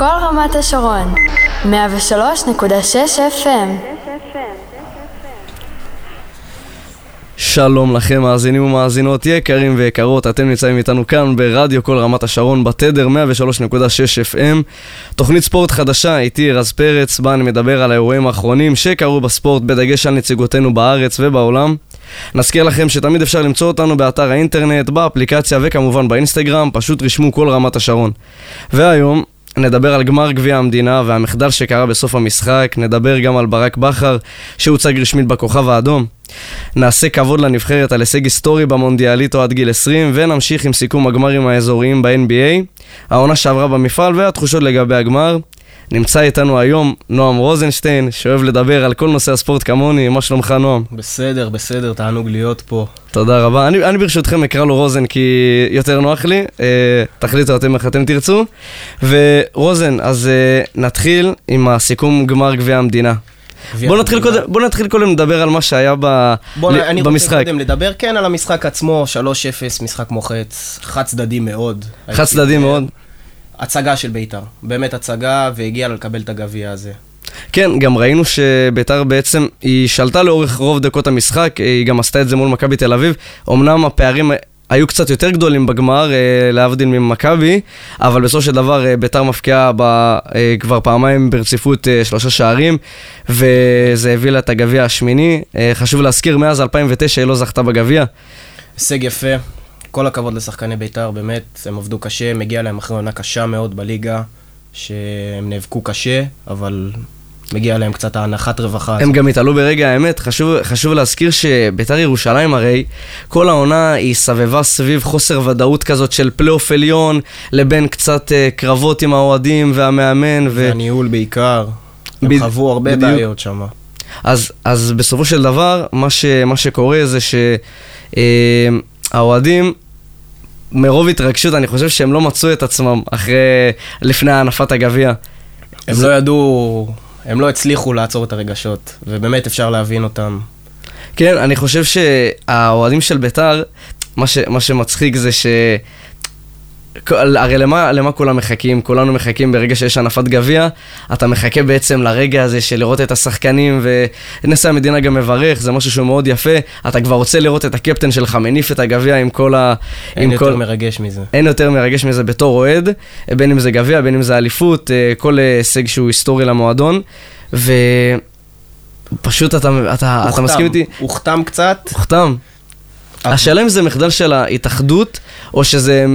כל רמת השרון, 103.6 FM. שלום לכם מאזינים ומאזינות יקרים ויקרות, אתם נמצאים איתנו כאן ברדיו כל רמת השרון בתדר 103.6 FM תוכנית ספורט חדשה, איתי רז פרץ, בה אני מדבר על האירועים האחרונים שקרו בספורט בדגש על נציגותינו בארץ ובעולם. נזכיר לכם שתמיד אפשר למצוא אותנו באתר האינטרנט, באפליקציה וכמובן באינסטגרם, פשוט רשמו כל רמת השרון. והיום נדבר על גמר גביע המדינה והמחדל שקרה בסוף המשחק, נדבר גם על ברק בכר שהוצג רשמית בכוכב האדום. נעשה כבוד לנבחרת על הישג היסטורי במונדיאליטו עד גיל 20 ונמשיך עם סיכום הגמרים האזוריים ב-NBA, העונה שעברה במפעל והתחושות לגבי הגמר. נמצא איתנו היום נועם רוזנשטיין, שאוהב לדבר על כל נושא הספורט כמוני, מה שלומך נועם? בסדר, בסדר, תענוג להיות פה. תודה רבה. אני, אני ברשותכם אקרא לו רוזן כי יותר נוח לי, אה, תחליטו אתם איך אתם תרצו. ורוזן, אז אה, נתחיל עם הסיכום גמר גביע המדינה. בוא נתחיל, קודם, בוא נתחיל קודם לדבר על מה שהיה ב, בוא, ל, אני במשחק. רוצה קודם לדבר כן על המשחק עצמו, 3-0, משחק מוחץ, חד צדדי מאוד. חד צדדי הייתי- מאוד. הצגה של בית"ר, באמת הצגה, והגיעה לקבל את הגביע הזה. כן, גם ראינו שביתר בעצם, היא שלטה לאורך רוב דקות המשחק, היא גם עשתה את זה מול מכבי תל אביב. אמנם הפערים היו קצת יותר גדולים בגמר, אה, להבדיל ממכבי, אבל בסופו של דבר אה, ביתר מפקיעה ב, אה, כבר פעמיים ברציפות שלושה שערים, וזה הביא לה את הגביע השמיני. חשוב להזכיר, מאז 2009 היא לא זכתה בגביע. הישג יפה, כל הכבוד לשחקני בית"ר, באמת, הם עבדו קשה, מגיע להם אחרי עונה קשה מאוד בליגה, שהם נאבקו קשה, אבל מגיע להם קצת ההנחת רווחה. הם הזאת. גם התעלו ברגע האמת, חשוב, חשוב להזכיר שביתר ירושלים הרי, כל העונה היא סבבה סביב חוסר ודאות כזאת של פלייאוף עליון, לבין קצת uh, קרבות עם האוהדים והמאמן, ו... והניהול בעיקר, הם בד- חוו הרבה בדיוק. בעיות שם. אז, אז בסופו של דבר, מה, ש, מה שקורה זה שהאוהדים, מרוב התרגשות, אני חושב שהם לא מצאו את עצמם אחרי, לפני הנפת הגביע. הם זה- לא ידעו, הם לא הצליחו לעצור את הרגשות, ובאמת אפשר להבין אותם. כן, אני חושב שהאוהדים של ביתר, מה, ש, מה שמצחיק זה ש... כל- הרי למה, למה כולם מחכים? כולנו מחכים ברגע שיש הנפת גביע, אתה מחכה בעצם לרגע הזה של לראות את השחקנים, ונשיא המדינה גם מברך, זה משהו שהוא מאוד יפה. אתה כבר רוצה לראות את הקפטן שלך מניף את הגביע עם כל ה... אין יותר כל... מרגש מזה. אין יותר מרגש מזה בתור אוהד, בין אם זה גביע, בין אם זה אליפות, אה, כל הישג שהוא היסטורי למועדון, ופשוט אתה, אתה, אתה הוכתם, מסכים איתי? הוכתם קצת, הוכתם. השאלה אם זה מחדל של ההתאחדות, או שזה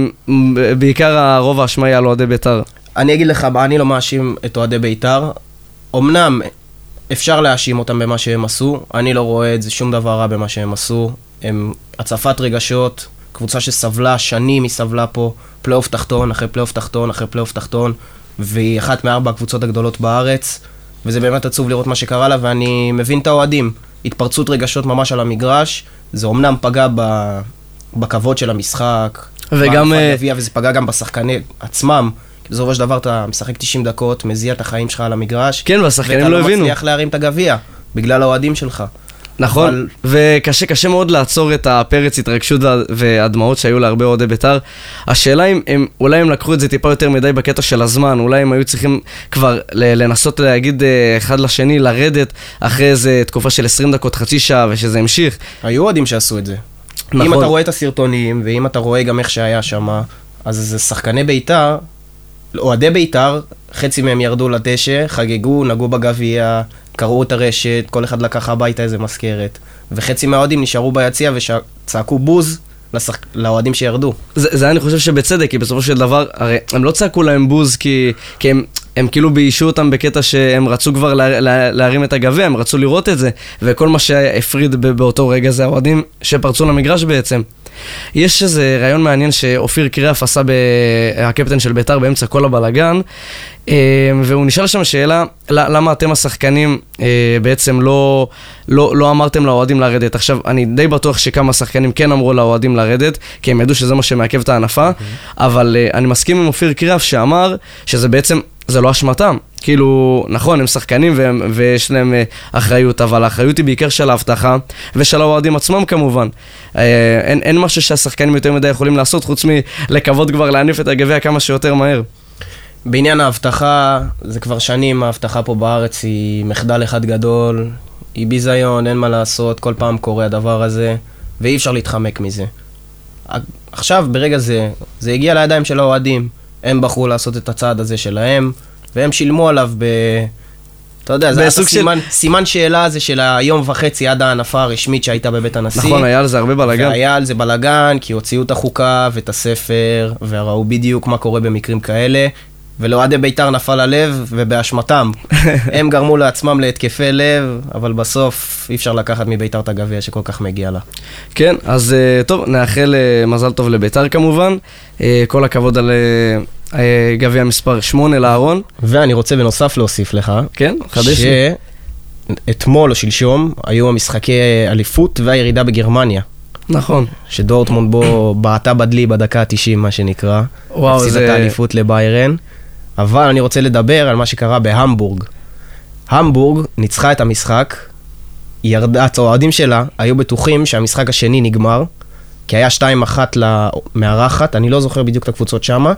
בעיקר הרוב האשמה יהיה על אוהדי בית"ר. אני אגיד לך, אני לא מאשים את אוהדי בית"ר. אמנם אפשר להאשים אותם במה שהם עשו, אני לא רואה את זה שום דבר רע במה שהם עשו. הם הצפת רגשות, קבוצה שסבלה, שנים היא סבלה פה, פלייאוף תחתון אחרי פלייאוף תחתון אחרי פלייאוף תחתון, והיא אחת מארבע הקבוצות הגדולות בארץ, וזה באמת עצוב לראות מה שקרה לה, ואני מבין את האוהדים. התפרצות רגשות ממש על המגרש, זה אמנם פגע ב... בכבוד של המשחק, וגם, בהנפת אה, וזה פגע גם בשחקנים עצמם. כי בסופו של דבר אתה משחק 90 דקות, מזיע את החיים שלך על המגרש. כן, והשחקנים ואתה לא לא הבינו. מצליח להרים את הגביע, בגלל האוהדים שלך. נכון, אבל- וקשה קשה מאוד לעצור את הפרץ התרגשות וה- והדמעות שהיו להרבה אוהדי בית"ר. השאלה אם הם, אולי הם לקחו את זה טיפה יותר מדי בקטע של הזמן, אולי הם היו צריכים כבר לנסות להגיד אה, אחד לשני, לרדת אחרי איזה תקופה של 20 דקות, חצי שעה, ושזה המשיך. היו אוהדים שעשו את זה. נכון. אם אתה רואה את הסרטונים, ואם אתה רואה גם איך שהיה שם, אז זה שחקני בית"ר, אוהדי בית"ר, חצי מהם ירדו לדשא, חגגו, נגעו בגביע, קרעו את הרשת, כל אחד לקח הביתה איזה מזכרת. וחצי מהאוהדים נשארו ביציע וצעקו בוז לשח... לאוהדים שירדו. זה, זה אני חושב שבצדק, כי בסופו של דבר, הרי הם לא צעקו להם בוז כי, כי הם, הם כאילו ביישו אותם בקטע שהם רצו כבר לה, לה, להרים את הגביע, הם רצו לראות את זה, וכל מה שהפריד באותו רגע זה האוהדים שפרצו למגרש בעצם. יש איזה רעיון מעניין שאופיר קריאף עשה, ב... הקפטן של בית"ר באמצע כל הבלגן, אה, והוא נשאל שם שאלה, למה אתם השחקנים אה, בעצם לא, לא, לא אמרתם לאוהדים לרדת? עכשיו, אני די בטוח שכמה שחקנים כן אמרו לאוהדים לרדת, כי הם ידעו שזה מה שמעכב את ההנפה, אבל אה, אני מסכים עם אופיר קריאף שאמר שזה בעצם, זה לא אשמתם. כאילו, נכון, הם שחקנים והם, ויש להם אה, אחריות, אבל האחריות היא בעיקר של האבטחה ושל האוהדים עצמם כמובן. אה, אין, אין משהו שהשחקנים יותר מדי יכולים לעשות חוץ מלקוות כבר להניף את הגביע כמה שיותר מהר. בעניין האבטחה, זה כבר שנים, האבטחה פה בארץ היא מחדל אחד גדול, היא ביזיון, אין מה לעשות, כל פעם קורה הדבר הזה, ואי אפשר להתחמק מזה. עכשיו, ברגע זה, זה הגיע לידיים של האוהדים. הם בחרו לעשות את הצעד הזה שלהם, והם שילמו עליו ב... אתה יודע, זה היה בסוג של- סימן, סימן שאלה הזה של היום וחצי עד ההנפה הרשמית שהייתה בבית הנשיא. נכון, היה על זה הרבה בלאגן. והיה על זה בלאגן, כי הוציאו את החוקה ואת הספר, וראו בדיוק מה קורה במקרים כאלה. ולאוהדי בית"ר נפל הלב, ובאשמתם. הם גרמו לעצמם להתקפי לב, אבל בסוף אי אפשר לקחת מבית"ר את הגביע שכל כך מגיע לה. כן, אז אה, טוב, נאחל אה, מזל טוב לביתר כמובן. אה, כל הכבוד על גביע מספר 8 לאהרון. ואני רוצה בנוסף להוסיף לך, כן, חדש לי. שאתמול או שלשום היו המשחקי אליפות והירידה בגרמניה. נכון. שדורטמונד בו בעטה בדלי בדקה ה-90, מה שנקרא. וואו, הפסידה זה- את האליפות לביירן. אבל אני רוצה לדבר על מה שקרה בהמבורג. המבורג ניצחה את המשחק, ירדה, האוהדים שלה היו בטוחים שהמשחק השני נגמר, כי היה 2-1 למארחת, אני לא זוכר בדיוק את הקבוצות שמה,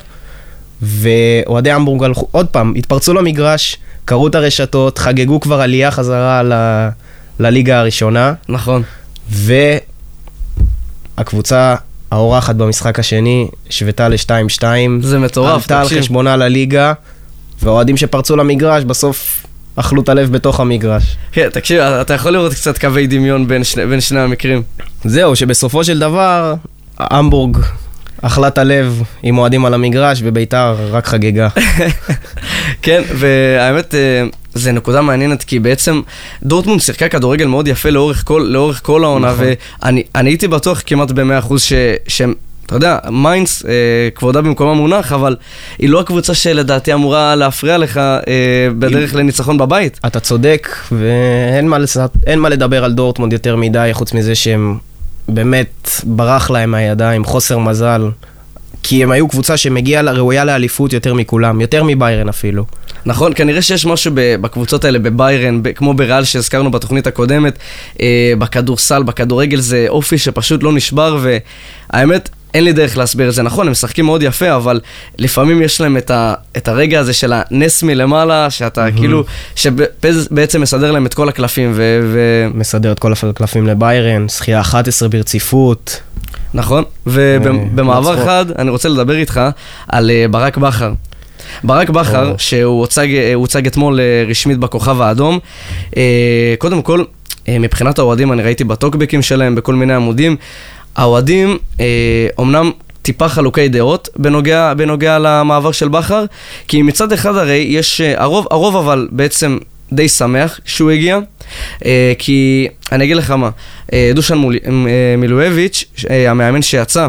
ואוהדי המבורג הלכו, עוד פעם, התפרצו למגרש, קראו את הרשתות, חגגו כבר עלייה חזרה ל... לליגה הראשונה, נכון. והקבוצה האורחת במשחק השני שוותה ל-2-2. זה מטורף, עלתה על תקשיב. חשבונה לליגה, והאוהדים שפרצו למגרש בסוף אכלו את הלב בתוך המגרש. כן, תקשיב, אתה יכול לראות קצת קווי דמיון בין שני, בין שני המקרים. זהו, שבסופו של דבר, המבורג אכלה את הלב עם אוהדים על המגרש, וביתר רק חגגה. כן, והאמת, אה, זה נקודה מעניינת, כי בעצם דורטמונד שיחקה כדורגל מאוד יפה לאורך כל, לאורך כל העונה, נכון. ואני אני הייתי בטוח כמעט ב-100% ש- שהם... אתה יודע, מיינץ, אה, כבודה במקומה מונח, אבל היא לא הקבוצה שלדעתי אמורה להפריע לך אה, בדרך לניצחון בבית. אתה צודק, ואין מה, לס... מה לדבר על דורטמונד יותר מדי, חוץ מזה שהם באמת ברח להם מהידיים, חוסר מזל. כי הם היו קבוצה שמגיעה ראויה לאליפות יותר מכולם, יותר מביירן אפילו. נכון, כנראה שיש משהו בקבוצות האלה, בביירן, כמו בריאל שהזכרנו בתוכנית הקודמת, אה, בכדורסל, בכדורגל, זה אופי שפשוט לא נשבר, והאמת, אין לי דרך להסביר את זה. נכון, הם משחקים מאוד יפה, אבל לפעמים יש להם את, ה- את הרגע הזה של הנס מלמעלה, שאתה כאילו, שבעצם מסדר להם את כל הקלפים, ו... ו- מסדר את כל הקלפים לביירן, זכייה 11 ברציפות. נכון, אה, ובמעבר לצחוק. חד, אני רוצה לדבר איתך על אה, ברק בכר. ברק בכר, או. שהוא הוצג, אה, הוצג אתמול אה, רשמית בכוכב האדום, אה, קודם כל, אה, מבחינת האוהדים, אני ראיתי בטוקבקים שלהם, בכל מיני עמודים, האוהדים אה, אומנם טיפה חלוקי דעות בנוגע, בנוגע למעבר של בכר, כי מצד אחד הרי יש, אה, הרוב, הרוב אבל בעצם די שמח שהוא הגיע, אה, כי אני אגיד לך מה, אה, דושן מול, אה, מילואביץ', אה, המאמן שיצא,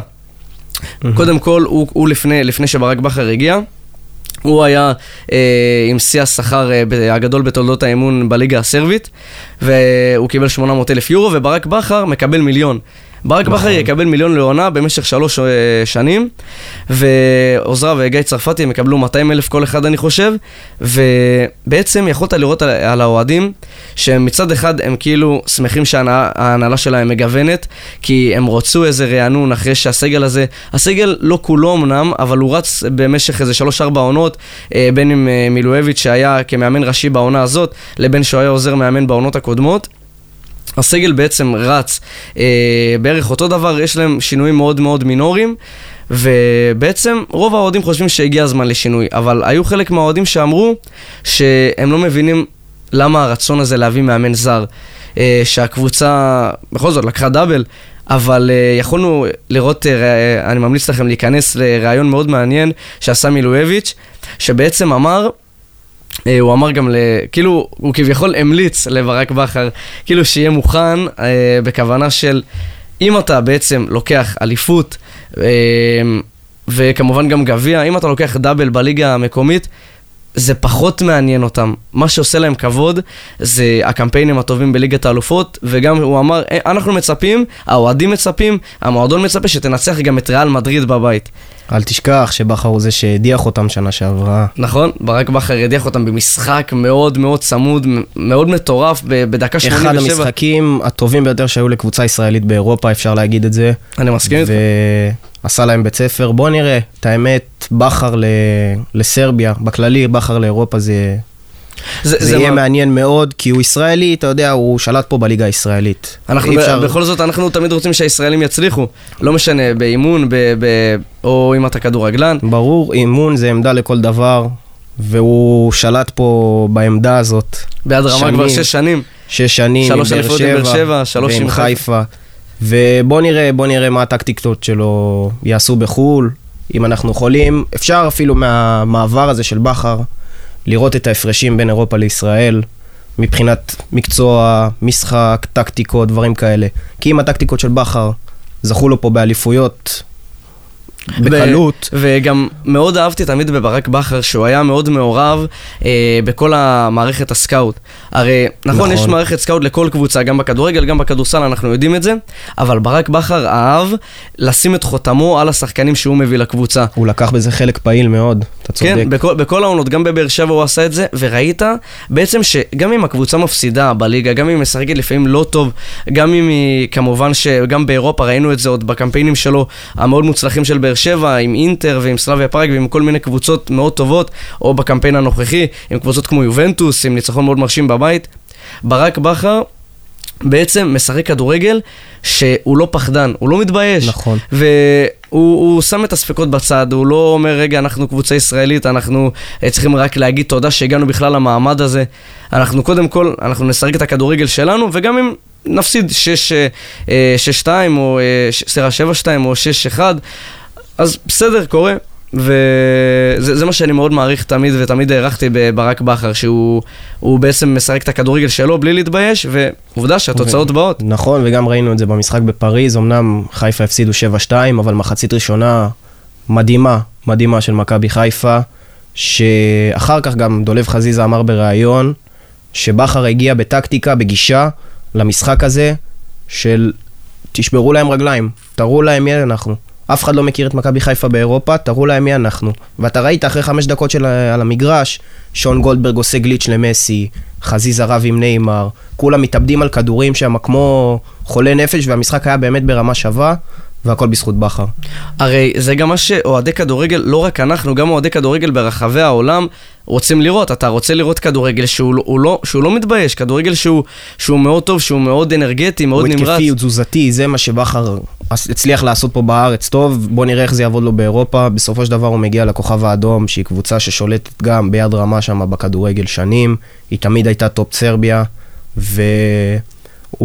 קודם כל, הוא, הוא לפני, לפני שברק בכר הגיע, הוא היה אה, עם שיא השכר אה, הגדול בתולדות האימון בליגה הסרבית, והוא קיבל 800 אלף יורו, וברק בכר מקבל מיליון. ברק נכון. בכר יקבל מיליון לעונה במשך שלוש אה, שנים, ועוזריו וגיא צרפתי הם יקבלו 200 אלף כל אחד אני חושב, ובעצם יכולת לראות על, על האוהדים, שמצד אחד הם כאילו שמחים שההנהלה שלהם מגוונת, כי הם רצו איזה רענון אחרי שהסגל הזה, הסגל לא כולו אמנם, אבל הוא רץ במשך איזה שלוש-ארבע עונות, אה, בין אם אה, מילואביץ' שהיה כמאמן ראשי בעונה הזאת, לבין שהוא היה עוזר מאמן בעונות הקודמות. הסגל בעצם רץ אה, בערך אותו דבר, יש להם שינויים מאוד מאוד מינוריים, ובעצם רוב האוהדים חושבים שהגיע הזמן לשינוי, אבל היו חלק מהאוהדים שאמרו שהם לא מבינים למה הרצון הזה להביא מאמן זר, אה, שהקבוצה בכל זאת לקחה דאבל. אבל uh, יכולנו לראות, uh, אני ממליץ לכם להיכנס לראיון מאוד מעניין שעשה מילואביץ', שבעצם אמר הוא אמר גם, ל... כאילו, הוא כביכול המליץ לברק בכר, כאילו שיהיה מוכן אה, בכוונה של, אם אתה בעצם לוקח אליפות, אה, וכמובן גם גביע, אם אתה לוקח דאבל בליגה המקומית, זה פחות מעניין אותם. מה שעושה להם כבוד זה הקמפיינים הטובים בליגת האלופות, וגם הוא אמר, "אה, אנחנו מצפים, האוהדים מצפים, המועדון מצפה שתנצח גם את ריאל מדריד בבית. אל תשכח שבכר הוא זה שהדיח אותם שנה שעברה. נכון, ברק בכר הדיח אותם במשחק מאוד מאוד צמוד, מאוד מטורף, בדקה 87. אחד המשחקים הטובים ביותר שהיו לקבוצה ישראלית באירופה, אפשר להגיד את זה. אני מסכים איתך. ועשה להם בית ספר. בוא נראה, את האמת, בכר ל... לסרביה, בכללי, בכר לאירופה זה... זה, זה יהיה מה- מעניין מאוד, כי הוא ישראלי, אתה יודע, הוא שלט פה בליגה הישראלית. אנחנו, ב- אפשר- בכל זאת, אנחנו תמיד רוצים שהישראלים יצליחו. לא משנה, באימון, ב, ב, או אם אתה כדורגלן. ברור, אימון זה עמדה לכל דבר, והוא שלט פה בעמדה הזאת ביד רמה שנים. כבר שש שנים. שש שנים, שלוש אליפויות עם באר שבע, שלוש עם חיפה. ובוא נראה, בוא נראה מה הטקטיקות שלו יעשו בחו"ל, אם אנחנו יכולים. אפשר אפילו מהמעבר הזה של בכר לראות את ההפרשים בין אירופה לישראל, מבחינת מקצוע, משחק, טקטיקות, דברים כאלה. כי אם הטקטיקות של בכר זכו לו פה באליפויות בקלות, וגם מאוד אהבתי תמיד בברק בכר, שהוא היה מאוד מעורב אה, בכל המערכת הסקאוט. הרי, נכון, נכון. יש מערכת סקאוט לכל קבוצה, גם בכדורגל, גם בכדורסל, אנחנו יודעים את זה, אבל ברק בכר אהב לשים את חותמו על השחקנים שהוא מביא לקבוצה. הוא לקח בזה חלק פעיל מאוד, אתה צודק. כן, בכל, בכל העונות, גם בבאר שבע הוא עשה את זה, וראית בעצם שגם אם הקבוצה מפסידה בליגה, גם אם היא משחקת לפעמים לא טוב, גם אם היא, כמובן שגם באירופה ראינו את זה עוד בקמפיינים שלו, המאוד מוצלחים של באר שבע, עם אינטר ועם סלאביה פראג ועם כל מיני קבוצות מאוד טובות, או בקמפיין הנוכחי, עם קבוצות כמו יובנטוס, עם ניצחון מאוד מרשים בבית. ברק בכר בעצם משחק כדורגל שהוא לא פחדן, הוא לא מתבייש. נכון. והוא הוא שם את הספקות בצד, הוא לא אומר, רגע, אנחנו קבוצה ישראלית, אנחנו אה, צריכים רק להגיד תודה שהגענו בכלל למעמד הזה. אנחנו קודם כל, אנחנו נשחק את הכדורגל שלנו, וגם אם נפסיד 6-2 או, אה, ש- סליחה, 7-2 או 6-1, אז בסדר, קורה. וזה זה מה שאני מאוד מעריך תמיד, ותמיד הערכתי בברק בכר, שהוא הוא בעצם משחק את הכדורגל שלו בלי להתבייש, ועובדה שהתוצאות באות. נכון, וגם ראינו את זה במשחק בפריז, אמנם חיפה הפסידו 7-2, אבל מחצית ראשונה מדהימה, מדהימה של מכבי חיפה, שאחר כך גם דולב חזיזה אמר בריאיון, שבכר הגיע בטקטיקה, בגישה, למשחק הזה, של תשברו להם רגליים, תראו להם מי אנחנו. אף אחד לא מכיר את מכבי חיפה באירופה, תראו להם מי אנחנו. ואתה ראית אחרי חמש דקות של, על המגרש, שון גולדברג עושה גליץ' למסי, חזיזה רב עם נאמר, כולם מתאבדים על כדורים שם כמו חולי נפש, והמשחק היה באמת ברמה שווה, והכל בזכות בכר. הרי זה גם מה שאוהדי כדורגל, לא רק אנחנו, גם אוהדי כדורגל ברחבי העולם רוצים לראות. אתה רוצה לראות כדורגל שהוא, לא- הוא לא, שהוא לא מתבייש, כדורגל שהוא, שהוא מאוד טוב, שהוא מאוד אנרגטי, מאוד הוא נמרץ. התקפי, הוא תזוזתי, זה מה שבכר הצליח לעשות פה בארץ טוב, בוא נראה איך זה יעבוד לו באירופה. בסופו של דבר הוא מגיע לכוכב האדום, שהיא קבוצה ששולטת גם ביד רמה שם בכדורגל שנים, היא תמיד הייתה top סרביה, והוא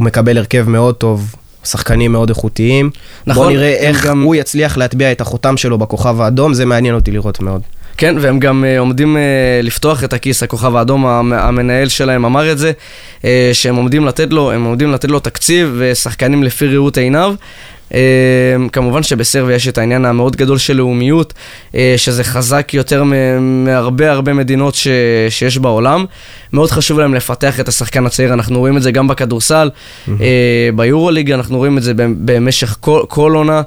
מקבל הרכב מאוד טוב. שחקנים מאוד איכותיים. נכון, בוא נראה איך גם- הוא יצליח להטביע את החותם שלו בכוכב האדום, זה מעניין אותי לראות מאוד. כן, והם גם uh, עומדים uh, לפתוח את הכיס, הכוכב האדום, המ- המנהל שלהם אמר את זה, uh, שהם עומדים לתת לו, הם עומדים לתת לו תקציב ושחקנים לפי ראות עיניו. Uh, כמובן שבסרביה יש את העניין המאוד גדול של לאומיות, uh, שזה חזק יותר מהרבה הרבה מדינות ש- שיש בעולם. מאוד חשוב להם לפתח את השחקן הצעיר, אנחנו רואים את זה גם בכדורסל, uh, ביורוליג אנחנו רואים את זה במשך כל, כל עונה.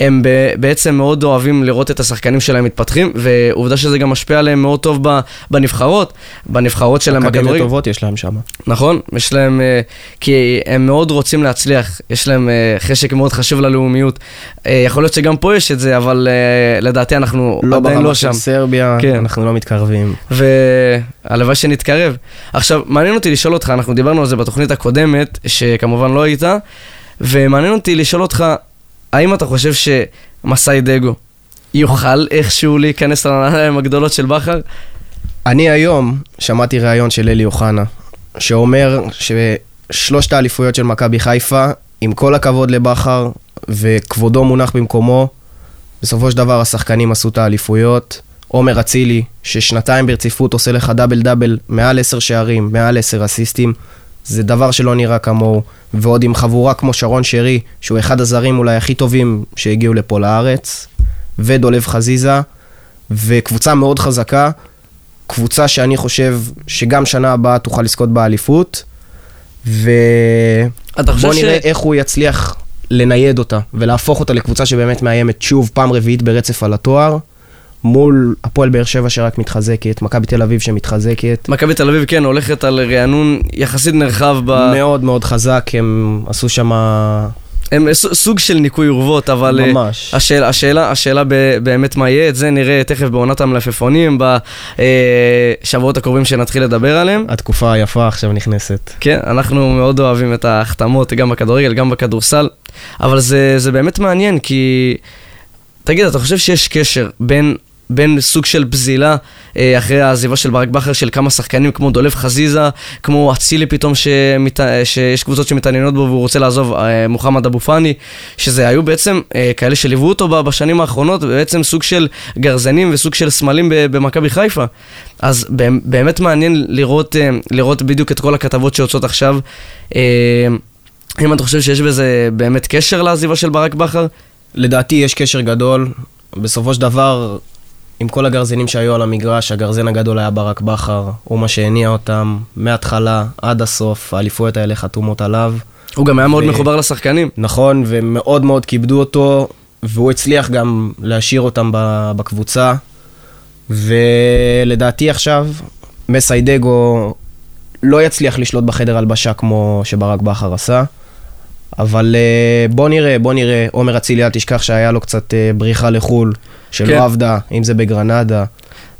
הם בעצם מאוד אוהבים לראות את השחקנים שלהם מתפתחים, ועובדה שזה גם משפיע עליהם מאוד טוב בנבחרות, בנבחרות שלהם אקדמיות בכדורגל. טובות יש להם שם. נכון, יש להם, אה, כי הם מאוד רוצים להצליח, יש להם אה, חשק מאוד חשוב ללאומיות. אה, יכול להיות שגם פה יש את זה, אבל לדעתי אנחנו לא עדיין לא ברמה שם. של סרביה, כן. אנחנו לא מתקרבים. והלוואי שנתקרב. עכשיו, מעניין אותי לשאול אותך, אנחנו דיברנו על זה בתוכנית הקודמת, שכמובן לא הייתה, ומעניין אותי לשאול אותך, האם אתה חושב שמסאי דגו יוכל איכשהו להיכנס לנעליים הגדולות של בכר? אני היום שמעתי ראיון של אלי אוחנה, שאומר ששלושת האליפויות של מכבי חיפה, עם כל הכבוד לבכר וכבודו מונח במקומו, בסופו של דבר השחקנים עשו את האליפויות. עומר אצילי, ששנתיים ברציפות עושה לך דאבל דאבל, מעל עשר שערים, מעל עשר אסיסטים, זה דבר שלא נראה כמוהו. ועוד עם חבורה כמו שרון שרי, שהוא אחד הזרים אולי הכי טובים שהגיעו לפה לארץ, ודולב חזיזה, וקבוצה מאוד חזקה, קבוצה שאני חושב שגם שנה הבאה תוכל לזכות באליפות, ובוא ש- נראה איך הוא יצליח לנייד אותה ולהפוך אותה לקבוצה שבאמת מאיימת שוב פעם רביעית ברצף על התואר, מול הפועל באר שבע שרק מתחזקת, מכבי תל אביב שמתחזקת. מכבי תל אביב, כן, הולכת על רענון יחסית נרחב ב... מאוד מאוד חזק, הם עשו שם... הם סוג של ניקוי אורוות, אבל... אה, ממש. השאלה, השאלה, השאלה ב- באמת מה יהיה, את זה נראה תכף בעונת המלפפונים, בשבועות הקרובים שנתחיל לדבר עליהם. התקופה היפה עכשיו נכנסת. כן, אנחנו מאוד אוהבים את ההחתמות, גם בכדורגל, גם בכדורסל, אבל זה, זה באמת מעניין, כי... תגיד, אתה חושב שיש קשר בין, בין סוג של בזילה אה, אחרי העזיבה של ברק בכר של כמה שחקנים כמו דולב חזיזה, כמו אצילי פתאום, שמת, שיש קבוצות שמתעניינות בו והוא רוצה לעזוב, אה, מוחמד אבו פאני, שזה היו בעצם אה, כאלה שליוו אותו בשנים האחרונות, ובעצם סוג של גרזנים וסוג של סמלים במכבי חיפה. אז באמת- מעניין לראות, לראות בדיוק את כל הכתבות שיוצאות עכשיו. אם אתה חושב שיש בזה באמת קשר לעזיבה של ברק בכר? לדעתי יש קשר גדול. בסופו של דבר, עם כל הגרזינים שהיו על המגרש, הגרזן הגדול היה ברק בכר. הוא מה שהניע אותם מההתחלה עד הסוף, האליפויות האלה חתומות עליו. הוא גם היה מאוד ו- מחובר לשחקנים. נכון, ומאוד מאוד כיבדו אותו, והוא הצליח גם להשאיר אותם בקבוצה. ולדעתי עכשיו, מסיידגו לא יצליח לשלוט בחדר הלבשה כמו שברק בכר עשה. אבל אה, בוא נראה, בוא נראה. עומר אצילי, אל תשכח שהיה לו קצת אה, בריחה לחו"ל, שלא כן. עבדה, אם זה בגרנדה.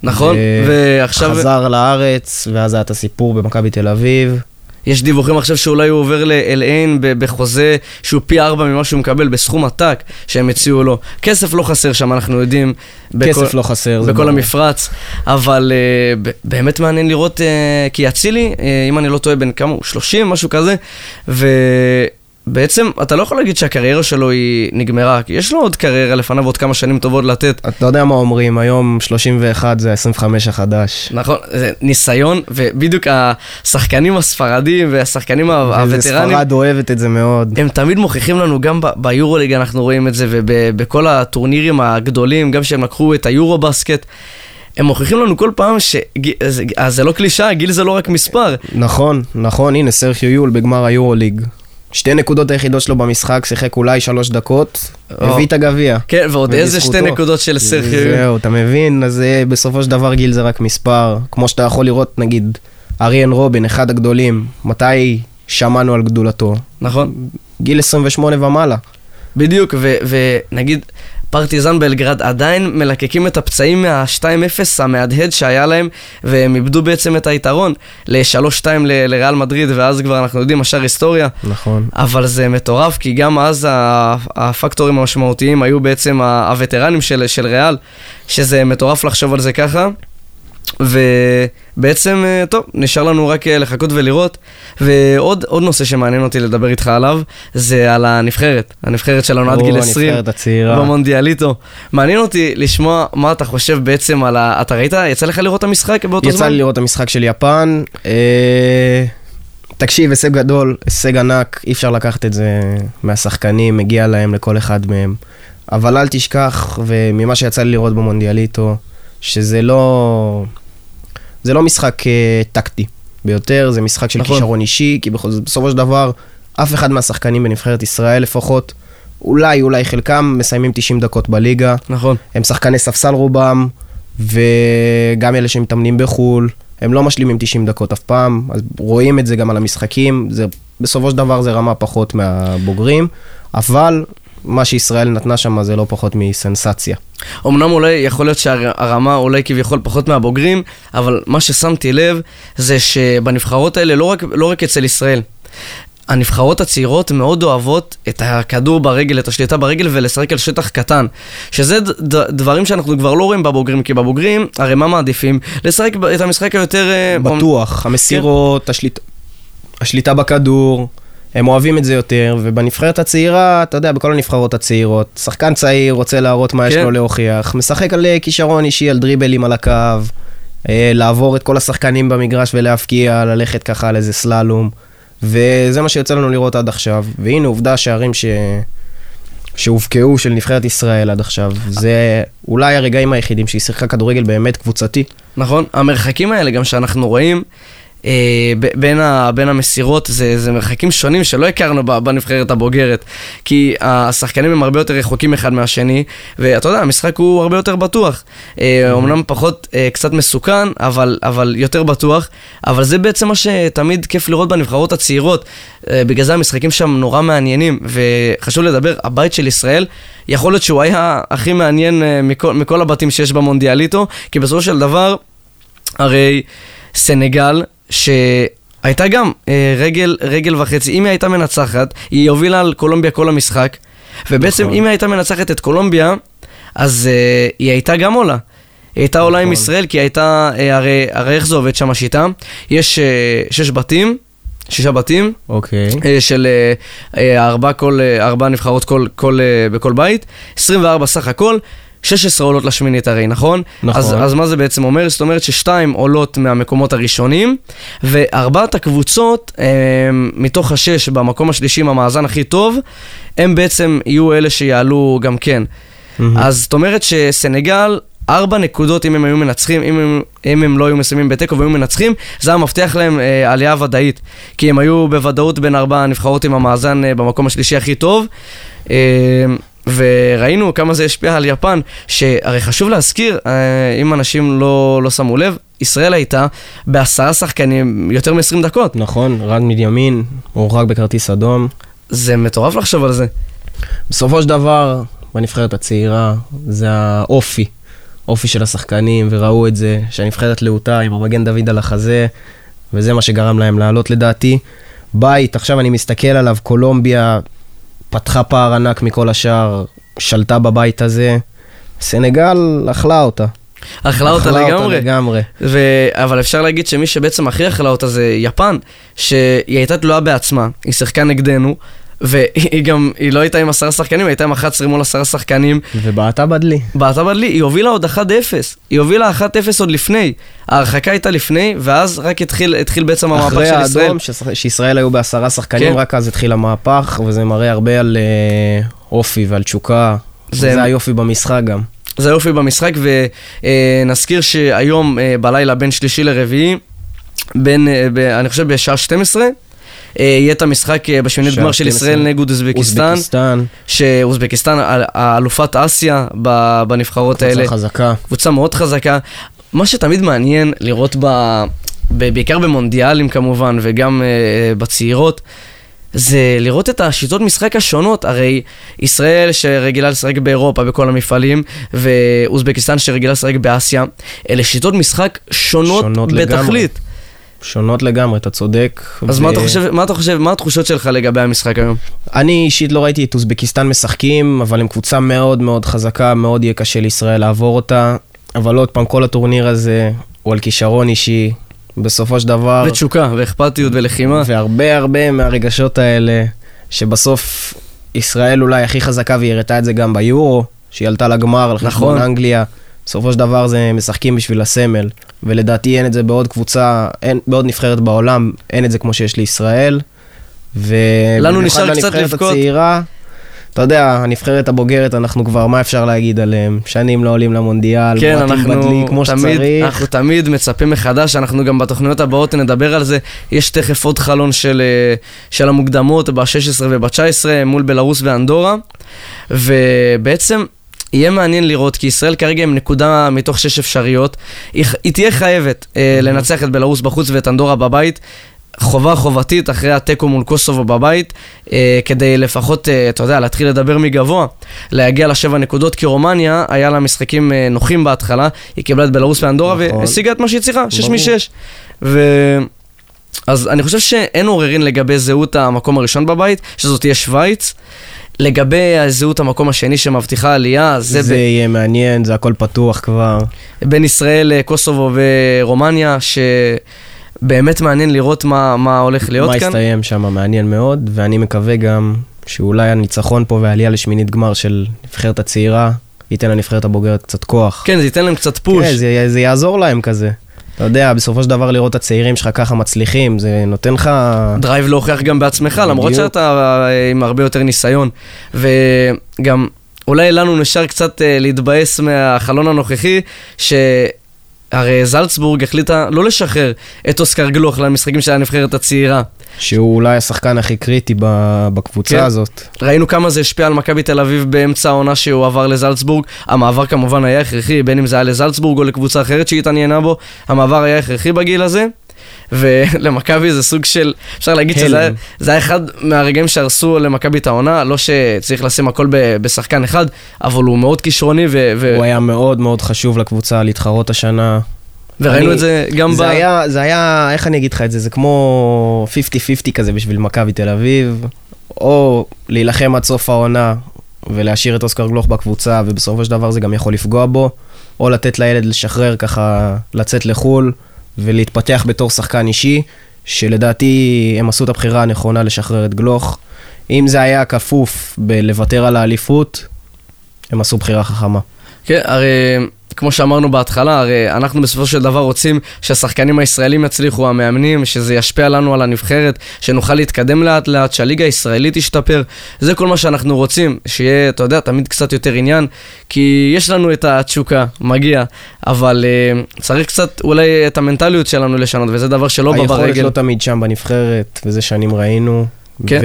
נכון, ועכשיו חזר לארץ, ואז היה את הסיפור במכבי תל אביב. יש דיווחים עכשיו שאולי הוא עובר לאל-עין ב- בחוזה שהוא פי ארבע ממה שהוא מקבל בסכום עתק שהם הציעו לו. כסף לא חסר שם, אנחנו יודעים. כסף לא חסר, זה בכל ברור. המפרץ, אבל uh, באמת מעניין לראות, uh, כי אצילי, uh, אם אני לא טועה, בן כמה הוא? 30, משהו כזה, ובעצם אתה לא יכול להגיד שהקריירה שלו היא נגמרה, כי יש לו עוד קריירה לפניו עוד כמה שנים טובות לתת. אתה יודע מה אומרים, היום 31 זה ה-25 החדש. נכון, זה ניסיון, ובדיוק השחקנים הספרדים והשחקנים הווטרנים, וספרד אוהבת את זה מאוד. הם תמיד מוכיחים לנו, גם ביורוליג אנחנו רואים את זה, ובכל הטורנירים הגדולים, גם שהם לקחו את היורו בסקט, הם מוכיחים לנו כל פעם ש... אז זה לא קלישאה, גיל זה לא רק מספר. נכון, נכון, הנה סרחיו יול בגמר היורוליג. שתי נקודות היחידות שלו במשחק, שיחק אולי שלוש דקות. הביא את הגביע. כן, ועוד איזה שתי. נקודות של סרחיו. זהו, אתה מבין? אז אה, בסופו של דבר גיל זה רק מספר. כמו שאתה יכול לראות, נגיד, אריאן רובין, אחד הגדולים, מתי שמענו על גדולתו? נכון, גיל 28 ומעלה. בדיוק, ונגיד, פרטיזן בלגרד עדיין מלקקים את הפצעים מה-2-0 המהדהד שהיה להם, והם איבדו בעצם את היתרון ל-3-2 ל- לריאל מדריד, ואז כבר אנחנו יודעים, השאר היסטוריה. נכון. אבל זה מטורף, כי גם אז הפקטורים המשמעותיים היו בעצם הווטרנים של, של ריאל, שזה מטורף לחשוב על זה ככה. ובעצם, אה, טוב, נשאר לנו רק אה, לחכות ולראות. ועוד עוד נושא שמעניין אותי לדבר איתך עליו, זה על הנבחרת. הנבחרת שלנו עד גיל 20. הנבחרת הצעירה. במונדיאליטו. מעניין אותי לשמוע מה אתה חושב בעצם על ה... אתה ראית? יצא לך לראות את המשחק באותו יצא זמן? לי לראות את המשחק של יפן. אה, תקשיב, הישג גדול, הישג ענק, אי אפשר לקחת את זה מהשחקנים, מגיע להם לכל אחד מהם. אבל אל תשכח, וממה שיצא לי לראות במונדיאליטו, שזה לא... זה לא משחק אה, טקטי ביותר, זה משחק של נכון. כישרון אישי, כי בכל- בסופו של דבר, אף אחד מהשחקנים בנבחרת ישראל לפחות, אולי, אולי חלקם מסיימים 90 דקות בליגה. נכון. הם שחקני ספסל רובם, וגם אלה שמתאמנים בחו"ל, הם לא משלימים 90 דקות אף פעם, אז רואים את זה גם על המשחקים, זה, בסופו של דבר זה רמה פחות מהבוגרים, אבל מה שישראל נתנה שם זה לא פחות מסנסציה. אמנם אולי יכול להיות שהרמה אולי כביכול פחות מהבוגרים, אבל מה ששמתי לב זה שבנבחרות האלה, לא רק, לא רק אצל ישראל, הנבחרות הצעירות מאוד אוהבות את הכדור ברגל, את השליטה ברגל ולשחק על שטח קטן. שזה ד- ד- דברים שאנחנו כבר לא רואים בבוגרים, כי בבוגרים, הרי מה מעדיפים? לשחק את המשחק היותר... אה, בטוח, המסירות, השליט... השליטה בכדור, הם אוהבים את זה יותר, ובנבחרת הצעירה, אתה יודע, בכל הנבחרות הצעירות, שחקן צעיר רוצה להראות מה יש כן. לו להוכיח, משחק על אה, כישרון אישי, על דריבלים על הקו, אה, לעבור את כל השחקנים במגרש ולהפקיע, ללכת ככה על איזה סללום, וזה מה שיוצא לנו לראות עד עכשיו, והנה עובדה שערים ש... שהובקעו של נבחרת ישראל עד עכשיו, זה אולי הרגעים היחידים שהיא שיחקה כדורגל באמת קבוצתי. נכון? המרחקים האלה גם שאנחנו רואים, בין, ה, בין המסירות, זה, זה מרחקים שונים שלא הכרנו בנבחרת הבוגרת. כי השחקנים הם הרבה יותר רחוקים אחד מהשני, ואתה יודע, המשחק הוא הרבה יותר בטוח. אה, אומנם פחות, אה, קצת מסוכן, אבל, אבל יותר בטוח. אבל זה בעצם מה שתמיד כיף לראות בנבחרות הצעירות. אה, בגלל זה המשחקים שם נורא מעניינים, וחשוב לדבר, הבית של ישראל, יכול להיות שהוא היה הכי מעניין אה, מכל, מכל הבתים שיש במונדיאליטו, כי בסופו של דבר, הרי סנגל, שהייתה גם אה, רגל, רגל וחצי, אם היא הייתה מנצחת, היא הובילה על קולומביה כל המשחק, ובעצם נכון. אם היא הייתה מנצחת את קולומביה, אז אה, היא הייתה גם עולה. היא הייתה עולה עם נכון. ישראל, כי הייתה, אה, הרי, הרי איך זה עובד שם השיטה? יש אה, שש בתים, שישה בתים, אוקיי. אה, של אה, אה, ארבע, כל, ארבע נבחרות כל, כל, בכל בית, 24 סך הכל, 16 עולות לשמינית הרי, נכון? נכון. אז, אז מה זה בעצם אומר? זאת אומרת ששתיים עולות מהמקומות הראשונים, וארבעת הקבוצות, אה, מתוך השש במקום השלישי עם המאזן הכי טוב, הם בעצם יהיו אלה שיעלו גם כן. מהמם. אז זאת אומרת שסנגל, ארבע נקודות אם הם היו מנצחים, אם הם, אם הם לא היו מסיימים בתיקו והיו מנצחים, זה היה מבטיח להם אה, עלייה ודאית. כי הם היו בוודאות בין ארבע הנבחרות עם המאזן אה, במקום השלישי הכי טוב. אה, וראינו כמה זה השפיע על יפן, שהרי חשוב להזכיר, אה, אם אנשים לא, לא שמו לב, ישראל הייתה בעשרה שחקנים יותר מ-20 דקות. נכון, רד מימין, הורחק בכרטיס אדום. זה מטורף לחשוב על זה. בסופו של דבר, בנבחרת הצעירה, זה האופי. אופי של השחקנים, וראו את זה, שהנבחרת להוטה עם המגן דוד על החזה, וזה מה שגרם להם לעלות לדעתי. בית, עכשיו אני מסתכל עליו, קולומביה פתחה פער ענק מכל השאר, שלטה בבית הזה. סנגל אכלה אותה. אכלה אותה לגמרי. לגמרי. ו... אבל אפשר להגיד שמי שבעצם הכי אכלה אותה זה יפן, שהיא הייתה תלויה בעצמה, היא שיחקה נגדנו, והיא גם, היא לא הייתה עם עשרה שחקנים, היא הייתה עם 11 מול עשרה שחקנים. ובעטה בדלי. בעטה בדלי, היא הובילה עוד 1-0, היא הובילה 1-0 עוד לפני. ההרחקה הייתה לפני, ואז רק התחיל, התחיל בעצם המהפך אחרי של ישראל. האדום, ששח- שישראל היו בעשרה שחקנים, כן. רק אז התחיל המהפך, וזה מראה הרבה על אה, אופי ועל תשוקה. זה- זה היופי במשחק גם. זה היופי במשחק, ונזכיר שהיום אה, בלילה בין שלישי לרביעי, בין, אה, ב, אני חושב בשעה 12, אה, יהיה את המשחק אה, בשמינית גמר של 12. ישראל נגד אוזבקיסטן. אוזבקיסטן, שאוזבקיסטן, האלופת אסיה בנבחרות האלה, קבוצה חזקה. קבוצה מאוד חזקה. מה שתמיד מעניין לראות ב... בעיקר במונדיאלים כמובן, וגם uh, בצעירות, זה לראות את השיטות משחק השונות. הרי ישראל שרגילה לשחק באירופה בכל המפעלים, ואוזבקיסטן שרגילה לשחק באסיה, אלה שיטות משחק שונות, שונות לגמרי. שונות לגמרי, אתה צודק. אז ו- מה אתה חושב, מה אתה חושב, מה התחושות שלך לגבי המשחק היום? אני אישית לא ראיתי את אוזבקיסטן משחקים, אבל הם קבוצה מאוד מאוד חזקה, מאוד יהיה קשה לישראל לעבור אותה. אבל עוד פעם, כל הטורניר הזה הוא על כישרון אישי. בסופו של דבר... ותשוקה, ואכפתיות ולחימה. והרבה הרבה מהרגשות האלה, שבסוף ישראל אולי הכי חזקה והיא הראתה את זה גם ביורו, שהיא עלתה לגמר על חשבון נכון. אנגליה. בסופו של דבר זה משחקים בשביל הסמל, ולדעתי אין את זה בעוד קבוצה, אין, בעוד נבחרת בעולם, אין את זה כמו שיש לישראל. לנו ובמיוחד נשאר קצת לנבחרת לבכות. הצעירה, אתה יודע, הנבחרת הבוגרת, אנחנו כבר, מה אפשר להגיד עליהם? שנים לא עולים למונדיאל, כן, אנחנו בדלי כמו תמיד, שצריך. אנחנו תמיד מצפים מחדש, אנחנו גם בתוכניות הבאות נדבר על זה. יש תכף עוד חלון של, אה, של המוקדמות ב-16 וב-19 מול בלרוס ואנדורה, ובעצם יהיה מעניין לראות, כי ישראל כרגע עם נקודה מתוך שש אפשריות, היא, היא תהיה חייבת אה, לנצח את בלרוס בחוץ ואת אנדורה בבית. חובה חובתית אחרי התיקו מול קוסובו בבית, אה, כדי לפחות, אה, אתה יודע, להתחיל לדבר מגבוה, להגיע לשבע נקודות, כי רומניה, היה לה משחקים אה, נוחים בהתחלה, היא קיבלה את בלרוס ואנדורה נכון. והשיגה את מה שהיא צריכה, שש. משש. ו... אז אני חושב שאין עוררין לגבי זהות המקום הראשון בבית, שזאת תהיה שווייץ. לגבי זהות המקום השני שמבטיחה עלייה, זה, זה זה יהיה מעניין, זה הכל פתוח כבר. בין ישראל, אה, קוסובו ורומניה, שבאמת מעניין לראות מה, מה הולך להיות מה כאן. יסתיים שם מעניין מאוד, ואני מקווה גם שאולי הניצחון פה והעלייה לשמינית גמר של נבחרת הצעירה ייתן לנבחרת הבוגרת קצת כוח. כן, זה ייתן להם קצת push. כן, זה, זה יעזור להם כזה. אתה יודע, בסופו של דבר לראות את הצעירים שלך ככה מצליחים, זה נותן לך... drive להוכיח גם בעצמך, למרות בדיוק. שאתה אה, עם הרבה יותר ניסיון. וגם, אולי לנו נשאר קצת אה, להתבאס מהחלון הנוכחי, הרי זלצבורג החליטה לא לשחרר את אוסקר גלוך למשחקים של הנבחרת הצעירה. שהוא אולי השחקן הכי קריטי בקבוצה כן. הזאת. ראינו כמה זה השפיע על מכבי תל אביב באמצע העונה שהוא עבר לזלצבורג. המעבר כמובן היה הכרחי, בין אם זה היה לזלצבורג או לקבוצה אחרת שהתעניינה בו, המעבר היה הכרחי בגיל הזה. ולמכבי זה סוג של, אפשר להגיד הלם. שזה זה היה אחד מהרגעים שהרסו למכבי את העונה, לא שצריך לשים הכל ב- בשחקן אחד, אבל הוא מאוד כישרוני, ו- ו- הוא היה מאוד מאוד חשוב לקבוצה להתחרות השנה. וראינו אני- את זה גם ב... זה היה, זה היה, איך אני אגיד לך את זה, זה כמו 50-50 כזה בשביל מכבי תל אביב, או להילחם עד סוף העונה ולהשאיר את אוסקר גלוך בקבוצה, ובסופו של דבר זה גם יכול לפגוע בו, או לתת לילד לשחרר ככה, לצאת לחו"ל ולהתפתח בתור שחקן אישי, שלדעתי הם עשו את הבחירה הנכונה לשחרר את גלוך. אם זה היה כפוף בלוותר על האליפות, הם עשו בחירה חכמה. כן, הרי כמו שאמרנו בהתחלה, הרי אנחנו בסופו של דבר רוצים שהשחקנים הישראלים יצליחו, המאמנים, שזה ישפיע לנו על הנבחרת, שנוכל להתקדם לאט לאט, שהליגה הישראלית תשתפר. זה כל מה שאנחנו רוצים, שיהיה, אתה יודע, תמיד קצת יותר עניין, כי יש לנו את התשוקה, מגיע, אבל uh, צריך קצת אולי את המנטליות שלנו לשנות, וזה דבר שלא בא היכולת ברגל. לא תמיד שם בנבחרת, וזה שנים ראינו. כן,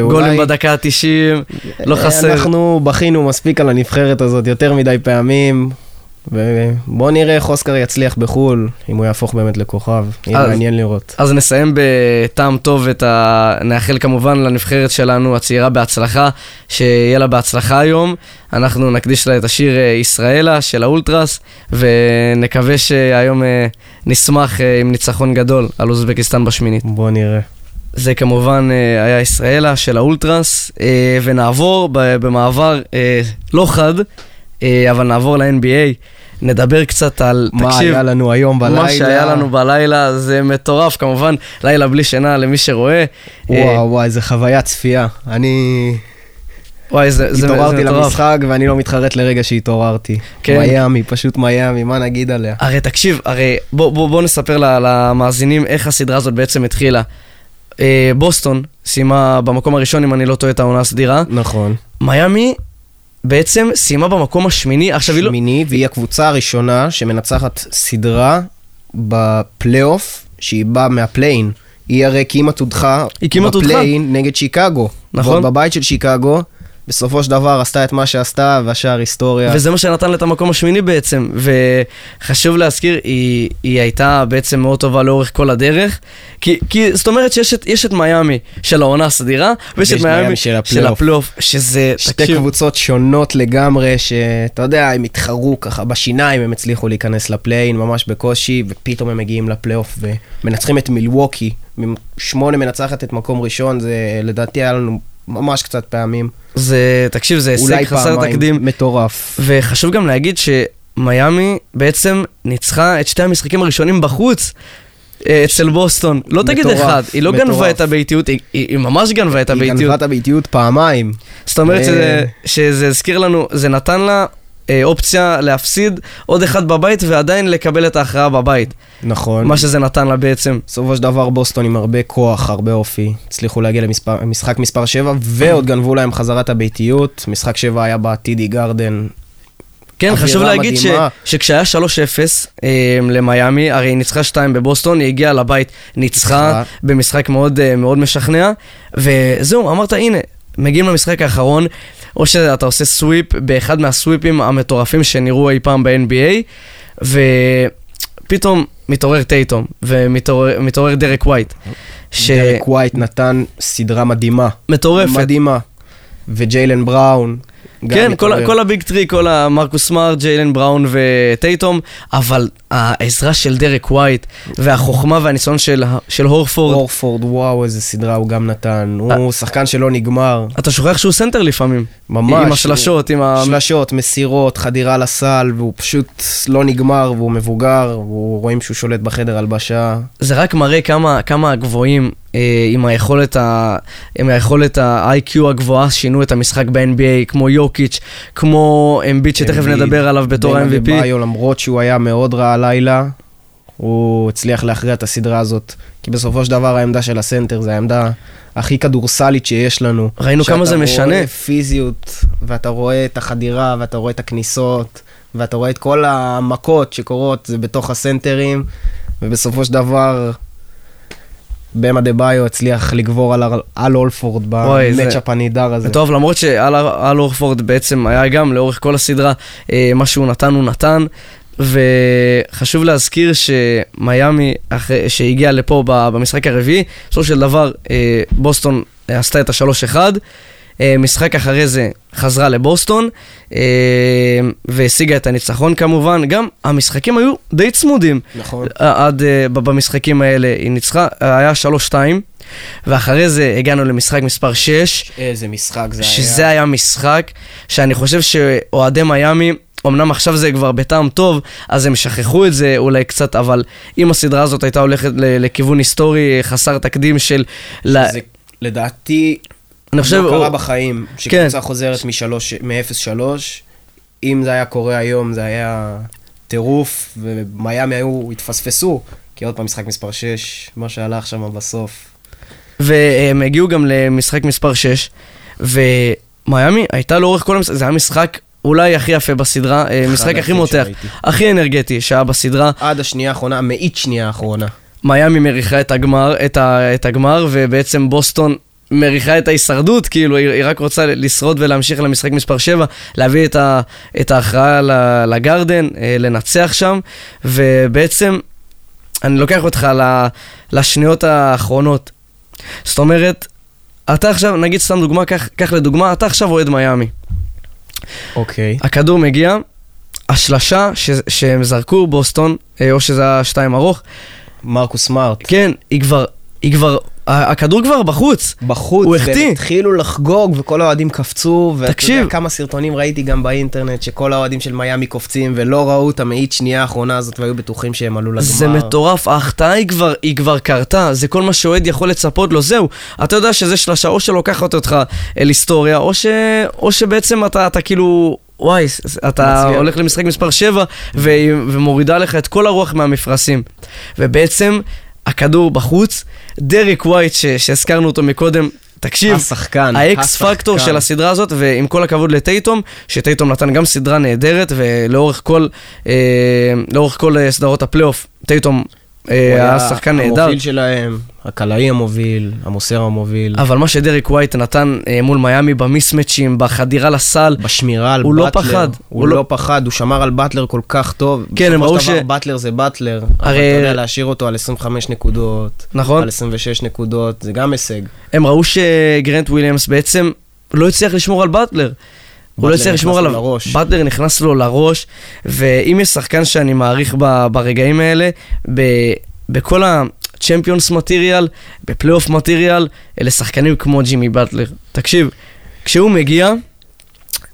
ואולי... גולים בדקה ה-90, לא חסר. אנחנו בכינו מספיק על הנבחרת הזאת יותר מדי פעמים, ובואו נראה איך אוסקר יצליח בחו"ל, אם הוא יהפוך באמת לכוכב. יהיה אז- מעניין לראות. אז נסיים בטעם טוב את ה... נאחל כמובן לנבחרת שלנו, הצעירה, בהצלחה, שיהיה לה בהצלחה היום. אנחנו נקדיש לה את השיר אה, ישראלה של האולטרס, ונקווה שהיום אה, נשמח אה, עם ניצחון גדול על אוזבקיסטן בשמינית. בואו נראה. זה כמובן היה ישראלה של האולטרס, ונעבור במעבר לא חד, אבל נעבור ל-NBA. נדבר קצת על, מה תקשיב, היה לנו היום בלילה? מה שהיה לנו בלילה זה מטורף, כמובן, לילה בלי שינה למי שרואה. אה, וואו, וואו, איזה חוויית צפייה. אני וואי, זה, זה, זה התעוררתי מטורף. למשחק ואני לא מתחרט לרגע שהתעוררתי. כן. מיאמי, פשוט מיאמי, מה נגיד עליה? הרי תקשיב, הרי בוא, בוא, בוא נספר למאזינים איך הסדרה הזאת בעצם התחילה. אה, בוסטון סיימה במקום הראשון, אם אני לא טועה, את העונה הסדירה. נכון. מיאמי בעצם סיימה במקום השמיני, עכשיו היא לא... שמיני, והיא הקבוצה הראשונה שמנצחת סדרה בפלייאוף, שהיא באה מה play-in. היא הרי כמעט הודחה הודחה. ב play-in נגד שיקגו. נכון. בבית של שיקגו, בסופו של דבר עשתה את מה שעשתה, והשאר היסטוריה. וזה מה שנתן לה את המקום השמיני בעצם, וחשוב להזכיר, היא, היא הייתה בעצם מאוד טובה לאורך כל הדרך, כי, כי זאת אומרת שיש את, יש את מיאמי של העונה הסדירה, ויש את מיאמי של. הפלייאוף, שזה, שתי תקשיב, קבוצות שונות לגמרי, שאתה יודע, הם התחרו ככה בשיניים, הם הצליחו להיכנס לפליין ממש בקושי, ופתאום הם מגיעים לפלייאוף ומנצחים את מילווקי. שמונה מנצחת את מקום ראשון, זה לדעתי היה לנו ממש קצת פעמים. זה, תקשיב, זה הישג אולי חסר פעמיים, תקדים, מטורף. וחשוב גם להגיד שמיאמי בעצם ניצחה את שתי המשחקים הראשונים בחוץ. אה, אצל בוסטון, לא תגיד אחד, היא לא. גנבה את הביתיות, היא, היא, היא ממש גנבה את היא הביתיות. גנבה את הביתיות פעמיים. זאת אומרת אה. שזה, שזה הזכיר לנו, זה נתן לה אופציה להפסיד עוד אחד בבית ועדיין לקבל את ההכרעה בבית. נכון. מה שזה נתן לה בעצם. בסופו של דבר בוסטון עם הרבה כוח, הרבה אופי, הצליחו להגיע למשחק מספר 7, ועוד גנבו להם חזרת הביתיות. משחק 7 היה בטידי גרדן. כן, חשוב להגיד ש. שכשהיה 3-0 אה, למיאמי, הרי היא ניצחה 2 בבוסטון, היא הגיעה לבית, ניצחה. במשחק מאוד, אה, מאוד משכנע, וזהו, אמרת, הנה, מגיעים למשחק האחרון, או שאתה עושה sweep באחד מהסוויפים המטורפים שנראו אי פעם ב-NBA, ופתאום מתעורר טייטום, ומתעורר מתעורר דרק ווייט. ש... דרק ווייט נתן סדרה מדהימה. מטורפת. מדהימה. וג'יילן בראון. כן, כל. כל ה big three, כל המרקוס סמארט, ג'יילן בראון וטייטום, אבל העזרה של דרק ווייט, והחוכמה והניסיון של, של הורפורד, הורפורד, וואו, איזה סדרה הוא גם נתן. הוא שחקן שלא נגמר. אתה שוכח שהוא סנטר לפעמים. ממש. עם השלשות, עם ה... שלשות, מסירות, חדירה לסל, והוא פשוט לא נגמר, והוא מבוגר, ורואים שהוא שולט בחדר הלבשה. זה רק מראה כמה, כמה הגבוהים, אה, עם היכולת ה... עם היכולת ה-IQ הגבוהה, שינו את המשחק ב-NBA, כמו יוקיץ', כמו אמביד, שתכף נדבר עליו בתור ה-MVP. למרות שהוא היה מאוד רע הלילה, הוא הצליח להכריע את הסדרה הזאת. כי בסופו של דבר העמדה של הסנטר זה העמדה הכי כדורסלית שיש לנו. ראינו כמה זה שאתה משנה. רואה פיזיות, ואתה רואה את החדירה, ואתה רואה את הכניסות, ואתה רואה את כל המכות שקורות, זה בתוך הסנטרים, ובסופו של דבר, במה דה ביו הצליח לגבור על, על אולפורד במצ'אפ הנידר הזה. טוב, למרות שאל אורפורד בעצם היה גם לאורך כל הסדרה, אה, מה שהוא נתן הוא נתן, וחשוב להזכיר שמיאמי, אחרי, שהגיע לפה במשחק הרביעי, בסופו של דבר אה, בוסטון אה, עשתה את השלוש אחד. אה, משחק אחרי זה חזרה לבוסטון אה, והשיגה את הניצחון כמובן. גם המשחקים היו די צמודים. נכון. עד uh, במשחקים האלה היא ניצחה, אה, היה 3-2, ואחרי זה הגענו למשחק מספר 6, איזה משחק זה היה. שזה היה משחק שאני חושב שאוהדי מיאמי, אמנם עכשיו זה כבר בטעם טוב, אז הם שכחו את זה אולי קצת, אבל אם הסדרה הזאת הייתה הולכת ל- לכיוון היסטורי חסר תקדים של... ל- זה לדעתי, אני חושב... לא קרה בחיים, כן. שקבוצה חוזרת מ-0-3, אם זה היה קורה היום, זה היה טירוף, ומיאמי היו, התפספסו, כי עוד פעם משחק מספר 6, מה שהלך שם בסוף. והם הגיעו גם למשחק מספר 6, ומיאמי הייתה לאורך כל המשחק, זה היה משחק אולי הכי יפה בסדרה, אה, משחק הכי מותח, שראיתי. הכי אנרגטי שהיה בסדרה. עד השנייה האחרונה, מאית שנייה האחרונה. מיאמי מריחה את הגמר, את, ה, את הגמר, ובעצם בוסטון מריחה את ההישרדות, כאילו, היא, רק רוצה לשרוד ולהמשיך למשחק מספר 7, להביא את, ה, את ההכרעה לגרדן, אה, לנצח שם, ובעצם, אני לוקח אותך לשניות האחרונות. זאת אומרת, אתה עכשיו, נגיד סתם דוגמה, קח, לדוגמה, אתה עכשיו אוהד מיאמי. אוקיי. הכדור מגיע, השלשה ש, שהם זרקו בוסטון, אה, או שזה היה שתיים ארוך, מרקוס סמארט. כן, היא כבר, היא כבר, הכדור כבר בחוץ. בחוץ, הוא החטיא. והם התחילו לחגוג וכל האוהדים קפצו, ואתה. יודע כמה סרטונים ראיתי גם באינטרנט, שכל האוהדים של מיאמי קופצים ולא ראו את המאית שנייה האחרונה הזאת והיו בטוחים שהם עלו לגמר. זה מטורף, ההחטאה היא כבר, היא כבר קרתה, זה כל מה שאוהד יכול לצפות לו, זהו. אתה יודע שזה שלושה, או שלוקחת אותך אל היסטוריה, או, ש, או שבעצם אתה, אתה כאילו... וואי, אתה מצליח. הולך למשחק מספר 7 ו- ומורידה לך את כל הרוח מהמפרשים. ובעצם, הכדור בחוץ, דריק ווייט ש- שהזכרנו אותו מקודם, תקשיב, השחקן, ה X factor של הסדרה הזאת, ועם כל הכבוד לטייטום, שטייטום נתן גם סדרה נהדרת, ולאורך כל, אה, כל אה, סדרות הפלייאוף, טייטום היה שחקן נהדר. המוביל שלהם, הקלעי המוביל, המוסר המוביל, אבל מה שדריק ווייט נתן אה, מול מיאמי במיסמצ'ים, בחדירה לסל, בשמירה על הוא לא באטלר. פחד, הוא הוא לא לא- פחד, הוא שמר על באטלר כל כך טוב. כן, הם ראו בסופו של דבר ש- באטלר זה באטלר. אבל אתה הרי- יודע, להשאיר אותו על 25 נקודות, נכון? על 26 נקודות, זה גם הישג. הם ראו שגרנט וויליאמס בעצם לא הצליח לשמור על באטלר. הוא לא הצליח לשמור עליו. לראש. באטלר נכנס לו לראש, ואם יש שחקן שאני מעריך ב- ברגעים האלה, ב- בכל ה-Champions מטריאל, בפלייאוף מטריאל, אלה שחקנים כמו ג'ימי באטלר. תקשיב, כשהוא מגיע,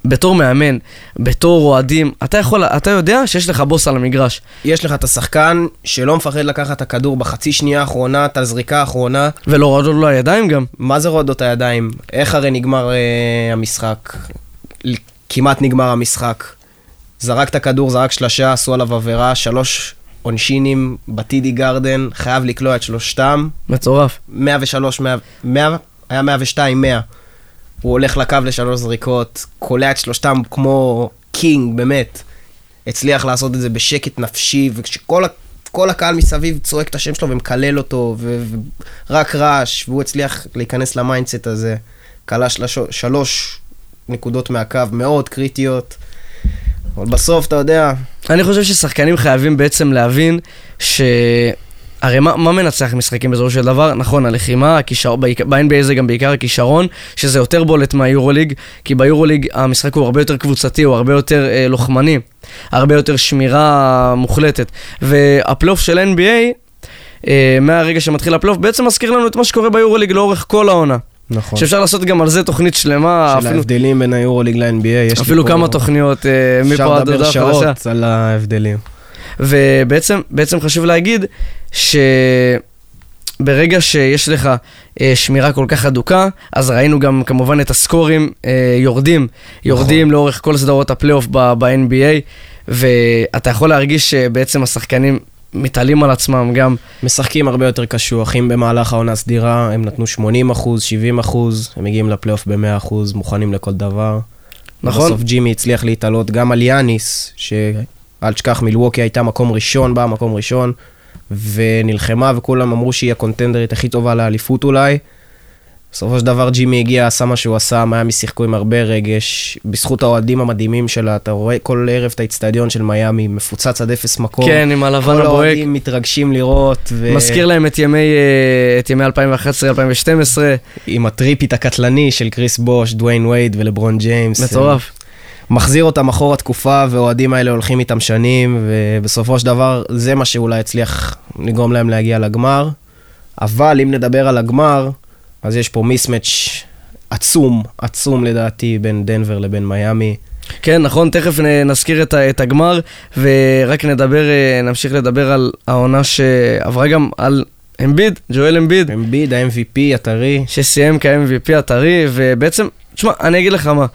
בתור מאמן, בתור אוהדים, אתה יכול, אתה יודע שיש לך בוס על המגרש. יש לך את השחקן שלא מפחד לקחת את הכדור בחצי שנייה האחרונה, את הזריקה האחרונה. ולא רועדות לו הידיים גם. מה זה רועדות הידיים? איך הרי נגמר אה, המשחק? כמעט נגמר המשחק. זרק את הכדור, זרק שלשה, עשו עליו עבירה, שלוש עונשינים בטידי גרדן, חייב לקלוע את שלושתם. מטורף. 103, 100, 100, היה 102, 100. הוא הולך לקו לשלוש זריקות, קולע את שלושתם כמו קינג, באמת. הצליח לעשות את זה בשקט נפשי, וכשכל כל הקהל מסביב צועק את השם שלו ומקלל אותו, ורק רעש, והוא הצליח להיכנס ל mindset הזה. קלע שלוש, שלוש נקודות מהקו, מאוד קריטיות. אבל בסוף, אתה יודע, אני חושב ששחקנים חייבים בעצם להבין ש... הרי מה, מה מנצח משחקים בסופו של דבר? נכון, הלחימה, הכישרון, ב-NBA זה גם בעיקר הכישרון, שזה יותר בולט מהיורוליג, כי ביורוליג המשחק הוא הרבה יותר קבוצתי, הוא הרבה יותר אה, לוחמני, הרבה יותר שמירה מוחלטת. והפלייאוף של NBA, אה, מהרגע שמתחיל הפלייאוף, בעצם מזכיר לנו את מה שקורה ביורוליג לאורך כל העונה. נכון. שאפשר לעשות גם על זה תוכנית שלמה, של אפילו, ההבדלים בין היורוליג ל-NBA, יש אפילו פה- כמה תוכניות אה, אפשר מפה עד לדבר הודעה חדשה. שעות על ההבדלים. ובעצם בעצם חשוב להגיד שברגע שיש לך אה, שמירה כל כך הדוקה, אז ראינו גם כמובן את הסקורים אה, יורדים, יורדים לאורך כל סדרות הפלייאוף ב-NBA, ואתה יכול להרגיש שבעצם השחקנים מתעלים על עצמם גם. משחקים הרבה יותר קשוח, אם במהלך העונה סדירה הם נתנו 80 אחוז, 70 אחוז, הם מגיעים לפלייאוף ב-100 אחוז, מוכנים לכל דבר. נכון. בסוף ג'ימי הצליח להתעלות גם על יאניס, שאל תשכח, מילווקי הייתה מקום ראשון, באה מקום ראשון, ונלחמה, וכולם אמרו שהיא הקונטנדרית הכי טובה לאליפות אולי. בסופו של דבר ג'ימי הגיע, עשה מה שהוא עשה, מיאמי שיחקו עם הרבה רגש, בזכות האוהדים המדהימים שלה, אתה רואה כל ערב את האיצטדיון של מיאמי, מפוצץ עד אפס מקום. כן, עם הלבן כל הבוהק. האוהדים מתרגשים לראות, ו... מזכיר להם את ימי, אה, את ימי 2011-2012. עם ה threepeat הקטלני של קריס בוש, דוויין וייד ולברון ג'יימס. מטורף. מחזיר אותם אחורה תקופה, והאוהדים האלה הולכים איתם שנים, ובסופו של דבר זה מה שאולי הצליח לגרום להם להגיע לגמר. אבל אם נדבר על הגמר, אז יש פה מיסמץ' עצום, עצום לדעתי, בין דנבר לבין מיאמי. כן, נכון, תכף נזכיר את, את הגמר, ורק נדבר, אה, נמשיך לדבר על העונה שעברה גם על אמביד, ג'ואל אמביד, אמביד, ה-MVP הטרי. שסיים כ-MVP הטרי, ובעצם, תשמע, אני אגיד לך מה,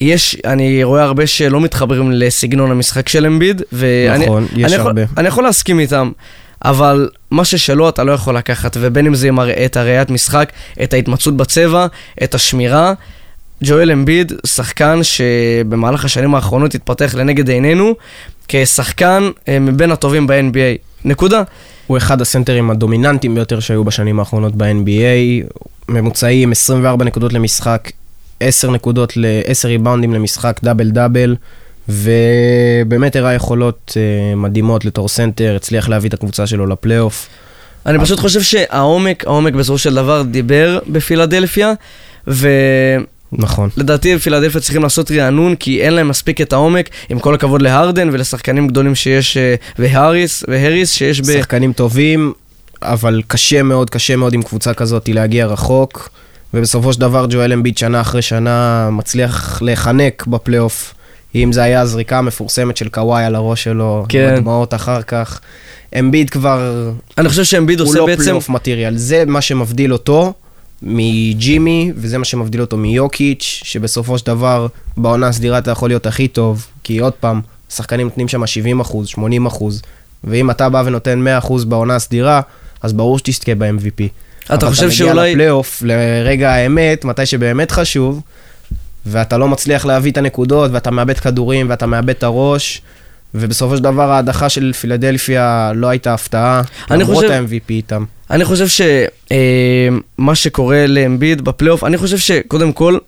יש, אני רואה הרבה שלא מתחברים לסגנון המשחק של אמביד, ואני נכון, יש אני יכול, הרבה. אני יכול להסכים איתם, אבל מה ששלו אתה לא יכול לקחת, ובין אם זה הר- את הראיית משחק, את ההתמצאות בצבע, את השמירה. ג'ואל אמביד, שחקן שבמהלך השנים האחרונות התפתח לנגד עינינו כשחקן אה, מבין הטובים ב-NBA. נקודה. הוא אחד הסנטרים הדומיננטיים ביותר שהיו בשנים האחרונות ב-NBA. ממוצעים 24 נקודות למשחק, 10 נקודות ל-10 ריבאונדים למשחק, דאבל דאבל, ובאמת הראה יכולות אה, מדהימות בתור סנטר, הצליח להביא את הקבוצה שלו לפלייאוף. אני פשוט חושב שהעומק, העומק בסופו של דבר דיבר בפילדלפיה, נכון. ולדעתי פילדלפיה צריכים לעשות רענון, כי אין להם מספיק את העומק, עם כל הכבוד להרדן ולשחקנים גדולים שיש, אה, והאריס, והריס שיש ב... שחקנים טובים, אבל קשה מאוד, קשה מאוד עם קבוצה כזאת להגיע רחוק. ובסופו של דבר ג'ואל אמביד שנה אחרי שנה מצליח להיחנק בפלייאוף. אם זה היה הזריקה המפורסמת של קוואי על הראש שלו, כן. עם הדמעות אחר כך. אמביד כבר, אני חושב שאמביד הוא עושה לא בעצם... playoff material, זה מה שמבדיל אותו מג'ימי, וזה מה שמבדיל אותו מיוקיץ', שבסופו של דבר בעונה הסדירה אתה יכול להיות הכי טוב, כי עוד פעם, שחקנים נותנים שם 70 אחוז, 80 אחוז, ואם אתה בא ונותן 100 אחוז בעונה הסדירה, אז ברור שתזכה ב-MVP. אתה חושב אבל אתה שאולי... מגיע לפלייאוף, לרגע האמת, מתי שבאמת חשוב, ואתה לא מצליח להביא את הנקודות, ואתה מאבד כדורים, ואתה מאבד את הראש, ובסופו של דבר ההדחה של פילדלפיה לא הייתה הפתעה, למרות חושב- ה-MVP איתם. אני חושב שמה שקורה לאמביד בפלייאוף, אני חושב שקודם כל,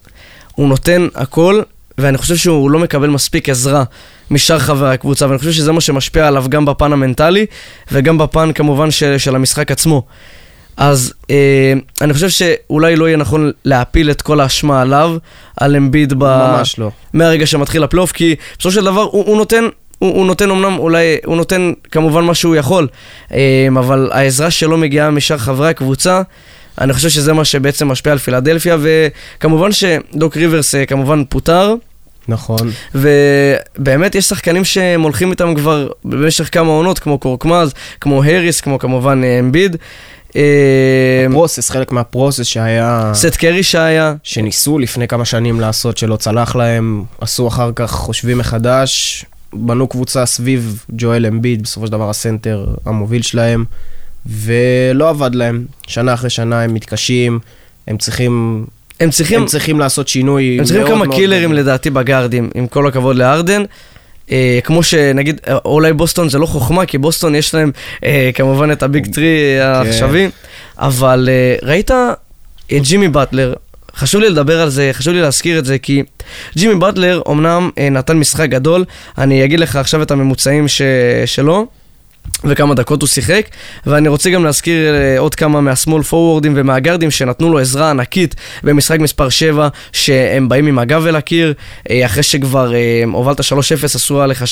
הוא נותן הכל, ואני חושב שהוא לא מקבל מספיק עזרה משאר חברי הקבוצה, ואני חושב שזה מה שמשפיע עליו גם בפן המנטלי, וגם בפן כמובן של, של המשחק עצמו. אז אה, אני חושב שאולי לא יהיה נכון להפיל את כל האשמה עליו, על אמביד ב... ממש לא. מהרגע שמתחיל הפלייאוף, כי בסופו של דבר הוא, הוא נותן, הוא, הוא נותן אמנם, אולי, הוא נותן כמובן מה שהוא יכול, אה, אבל העזרה שלו מגיעה משאר חברי הקבוצה. אני חושב שזה מה שבעצם משפיע על פילדלפיה, וכמובן שדוק ריברס אה, כמובן פוטר, נכון. ובאמת יש שחקנים שהם הולכים איתם כבר במשך כמה עונות, כמו קורקמאז, כמו הריס, כמו כמובן אה, אמביד. אה, פרוסס, חלק מהפרוסס שהיה... סט קרי שהיה, שניסו לפני כמה שנים לעשות, שלא צלח להם, עשו אחר כך חושבים מחדש, בנו קבוצה סביב ג'ואל אמביד, בסופו של דבר הסנטר המוביל שלהם, ולא עבד להם. שנה אחרי שנה הם מתקשים, הם צריכים, הם צריכים... הם צריכים לעשות שינוי הם צריכים מאוד כמה מאוד קילרים גדול. לדעתי בגארדים, עם כל הכבוד לארדן. אה, כמו שנגיד, אה, אולי בוסטון זה לא חוכמה, כי בוסטון יש להם אה, כמובן את ה big three כן. העכשווי, אבל אה, ראית את ג'ימי באטלר, חשוב לי לדבר על זה, חשוב לי להזכיר את זה, כי ג'ימי באטלר אמנם אה, נתן משחק גדול, אני אגיד לך עכשיו את הממוצעים ש... שלו. וכמה דקות הוא שיחק, ואני רוצה גם להזכיר אה, עוד כמה מה small פורוורדים ומהגארדים שנתנו לו עזרה ענקית במשחק מספר 7, שהם באים עם הגב אל הקיר, אה, אחרי שכבר אה, הובלת 3-0 עשו עליך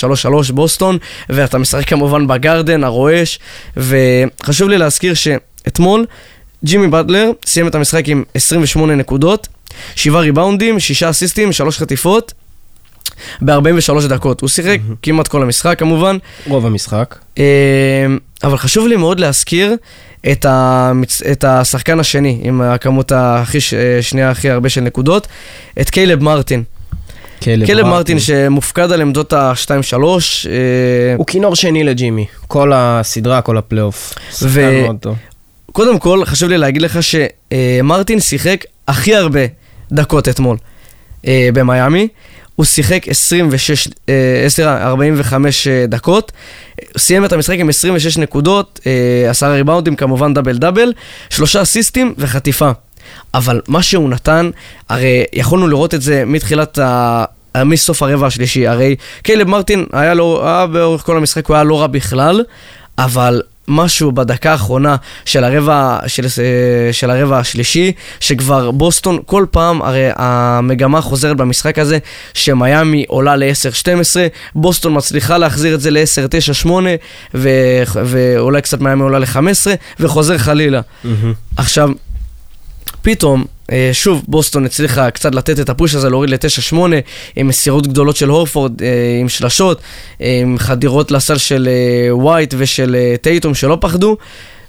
3-3 בוסטון, ואתה משחק כמובן בגארדן, הרועש, וחשוב לי להזכיר שאתמול ג'ימי באטלר סיים את המשחק עם 28 נקודות, 7 ריבאונדים, 6 אסיסטים, 3 חטיפות. ב-43 דקות. הוא שיחק כמעט כל המשחק כמובן, רוב המשחק. אה, אבל חשוב לי מאוד להזכיר את, המצ... את השחקן השני, עם הכמות הכי ש... שנייה הכי הרבה של נקודות, את קיילב מרטין. קלב, קיילב מרטין שמופקד על עמדות ה-2-3, אה, הוא כינור שני לג'ימי, כל הסדרה, כל הפלייאוף. ו-. קודם כל חשוב לי להגיד לך שמרטין שיחק הכי הרבה דקות אתמול אה, במיאמי. הוא שיחק 26, אה, סליחה, 45 אה, דקות, סיים את המשחק עם 26 נקודות, אה, עשרה ריבאונדים, כמובן דאבל דאבל, שלושה אסיסטים וחטיפה. אבל מה שהוא נתן, הרי יכולנו לראות את זה מתחילת ה... מסוף הרבע השלישי, הרי קיילב מרטין היה לו, היה באורך כל המשחק, הוא היה לא רע בכלל, אבל משהו בדקה האחרונה של הרבע, של, אה, של הרבע השלישי, שכבר בוסטון כל פעם, הרי המגמה חוזרת במשחק הזה, שמיאמי עולה ל-10-12, בוסטון מצליחה להחזיר את זה ל-10-9-8, ואולי קצת מיאמי עולה ל-15, וחוזר חלילה. Mm-hmm. עכשיו, פתאום, שוב, בוסטון הצליחה קצת לתת את הפוש הזה, להוריד ל-9-8, עם מסירות גדולות של הורפורד, אה, עם שלשות, עם חדירות לסל של ווייט אה, ושל טייטום שלא פחדו.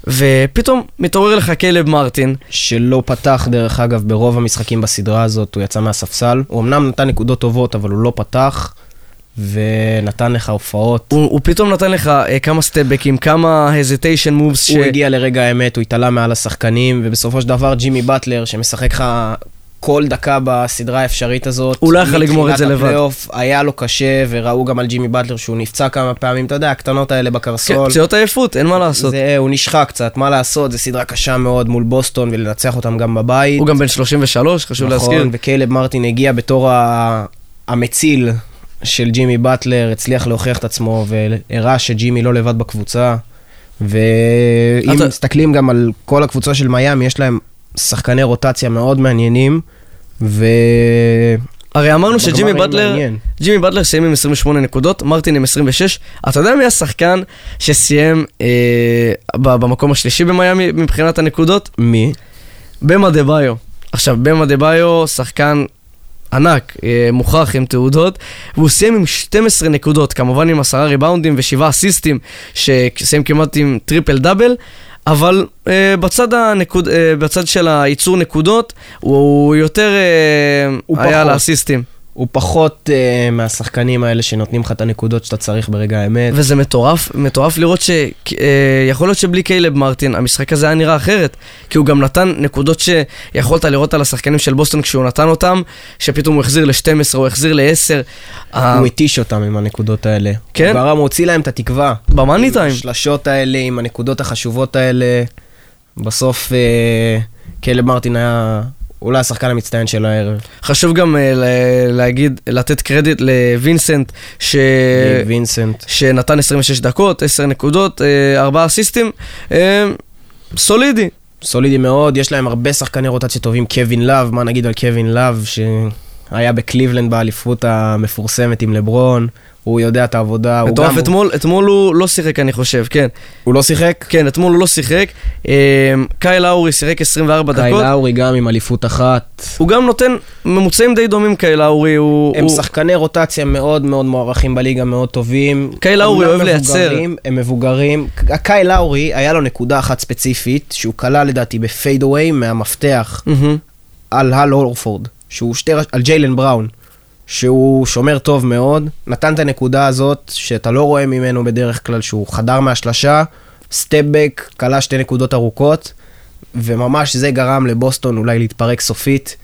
ופתאום מתעורר לך כלב מרטין. שלא פתח, דרך אגב, ברוב המשחקים בסדרה הזאת, הוא יצא מהספסל. הוא אמנם נתן נקודות טובות, אבל הוא לא פתח. ונתן לך הופעות. הוא, הוא פתאום נתן לך uh, כמה סטפבקים, כמה הזיטיישן מובס. ש... הוא הגיע לרגע האמת, הוא התעלה מעל השחקנים, ובסופו של דבר ג'ימי באטלר, שמשחק לך כל דקה בסדרה האפשרית הזאת. הוא לא יכול לגמור את זה לבד. היה לו קשה, וראו גם על ג'ימי באטלר שהוא נפצע כמה פעמים, אתה יודע, הקטנות האלה בקרסול. כן, פציעות עייפות, אין מה לעשות. זה, הוא נשחק קצת, מה לעשות, זו סדרה קשה מאוד מול בוסטון, ולנצח אותם גם בבית. הוא גם בן 33, חשוב נכון, להזכיר. נכון, וקיילב מרטין הגיע בתור ה... המציל של ג'ימי באטלר הצליח להוכיח את עצמו והראה שג'ימי לא לבד בקבוצה. ואם אתה... מסתכלים גם על כל הקבוצה של מיאמי, יש להם שחקני רוטציה מאוד מעניינים, ו... הרי אמרנו שג'ימי באטלר, ג'ימי באטלר סיים עם 28 נקודות, מרטין עם 26. אתה יודע מי השחקן שסיים אה, במקום השלישי במיאמי מבחינת הנקודות? מי? באם אדבאיו. עכשיו, באם אדבאיו, שחקן ענק, אה, מוכח עם תעודות, והוא סיים עם 12 נקודות, כמובן עם עשרה ריבאונדים ושבעה אסיסטים, שסיים כמעט עם טריפל דאבל, אבל אה, בצד, הנקוד, אה, בצד של הייצור נקודות, הוא יותר אה, הוא היה לאסיסטים. הוא פחות אה, מהשחקנים האלה שנותנים לך את הנקודות שאתה צריך ברגע האמת. וזה מטורף, מטורף לראות שיכול אה, להיות שבלי קיילב מרטין, המשחק הזה היה נראה אחרת. כי הוא גם נתן נקודות שיכולת לראות על השחקנים של בוסטון כשהוא נתן אותם, שפתאום הוא החזיר ל-12, הוא החזיר ל-10. הוא התיש אותם עם הנקודות האלה. כן? הוא גרם, הוא הוציא להם את התקווה. במאני טיים. עם השלשות האלה, עם הנקודות החשובות האלה. בסוף uh, קיילב מרטין היה... אולי השחקן המצטיין של הערב. חשוב גם uh, להגיד, לתת קרדיט לווינסנט, ש... וינסנט. שנתן 26 דקות, 10 נקודות, uh, 4 אסיסטים, אה, סולידי. סולידי מאוד, יש להם הרבה שחקני רוטציה טובים, קווין לאב, מה נגיד על קווין לאב, שהיה בקליבלנד באליפות המפורסמת עם לברון. הוא יודע את העבודה. מטורף, אתמול, אתמול הוא לא שיחק, אני חושב, כן. הוא לא שיחק? כן, אתמול הוא לא שיחק. אמ, קייל לאורי שיחק 24 דקות. קייל לאורי גם עם אליפות אחת. הוא גם נותן ממוצעים די דומים, קייל לאורי. הוא, הם הוא... שחקני רוטציה מאוד מאוד מוערכים בליגה, מאוד טובים. קייל לאורי אוהב לייצר. הם מבוגרים. קאי לאורי, היה לו נקודה אחת ספציפית, שהוא כלל לדעתי בפיידאווי מהמפתח mm-hmm. על הל אורפורד, שהוא שתי... על ג'יילן בראון. שהוא שומר טוב מאוד, נתן את הנקודה הזאת שאתה לא רואה ממנו בדרך כלל שהוא חדר מהשלשה, סטפבק, כלה שתי נקודות ארוכות, וממש זה גרם לבוסטון אולי להתפרק סופית,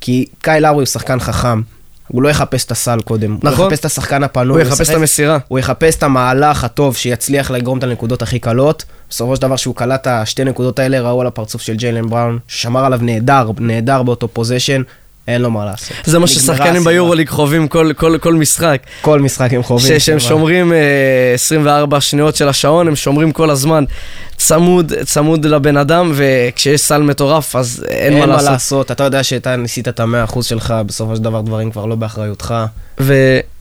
כי קאי לאורי הוא שחקן חכם. הוא לא יחפש את הסל קודם, נכון. הוא יחפש את השחקן הפנוי. הוא יחפש את המסירה. הוא יחפש את המהלך הטוב שיצליח לגרום את הנקודות הכי קלות. בסופו של דבר, שהוא קלט את השתי נקודות האלה, ראו על הפרצוף של ג'יילן בראון, ששמר עליו נהדר, נהדר באותו פוזיישן, אין לו מה לעשות. זה מה ששחקנים ביורוליג חווים כל, כל, כל משחק. כל משחק הם חווים. שהם שומרים uh, 24 שניות של השעון, הם שומרים כל הזמן צמוד, צמוד לבן אדם, וכשיש סל מטורף, אז אין, אין מה לעשות. מה לעשות, אתה יודע שאתה ניסית את המאה אחוז שלך, בסופו של דבר דברים כבר לא באחריותך.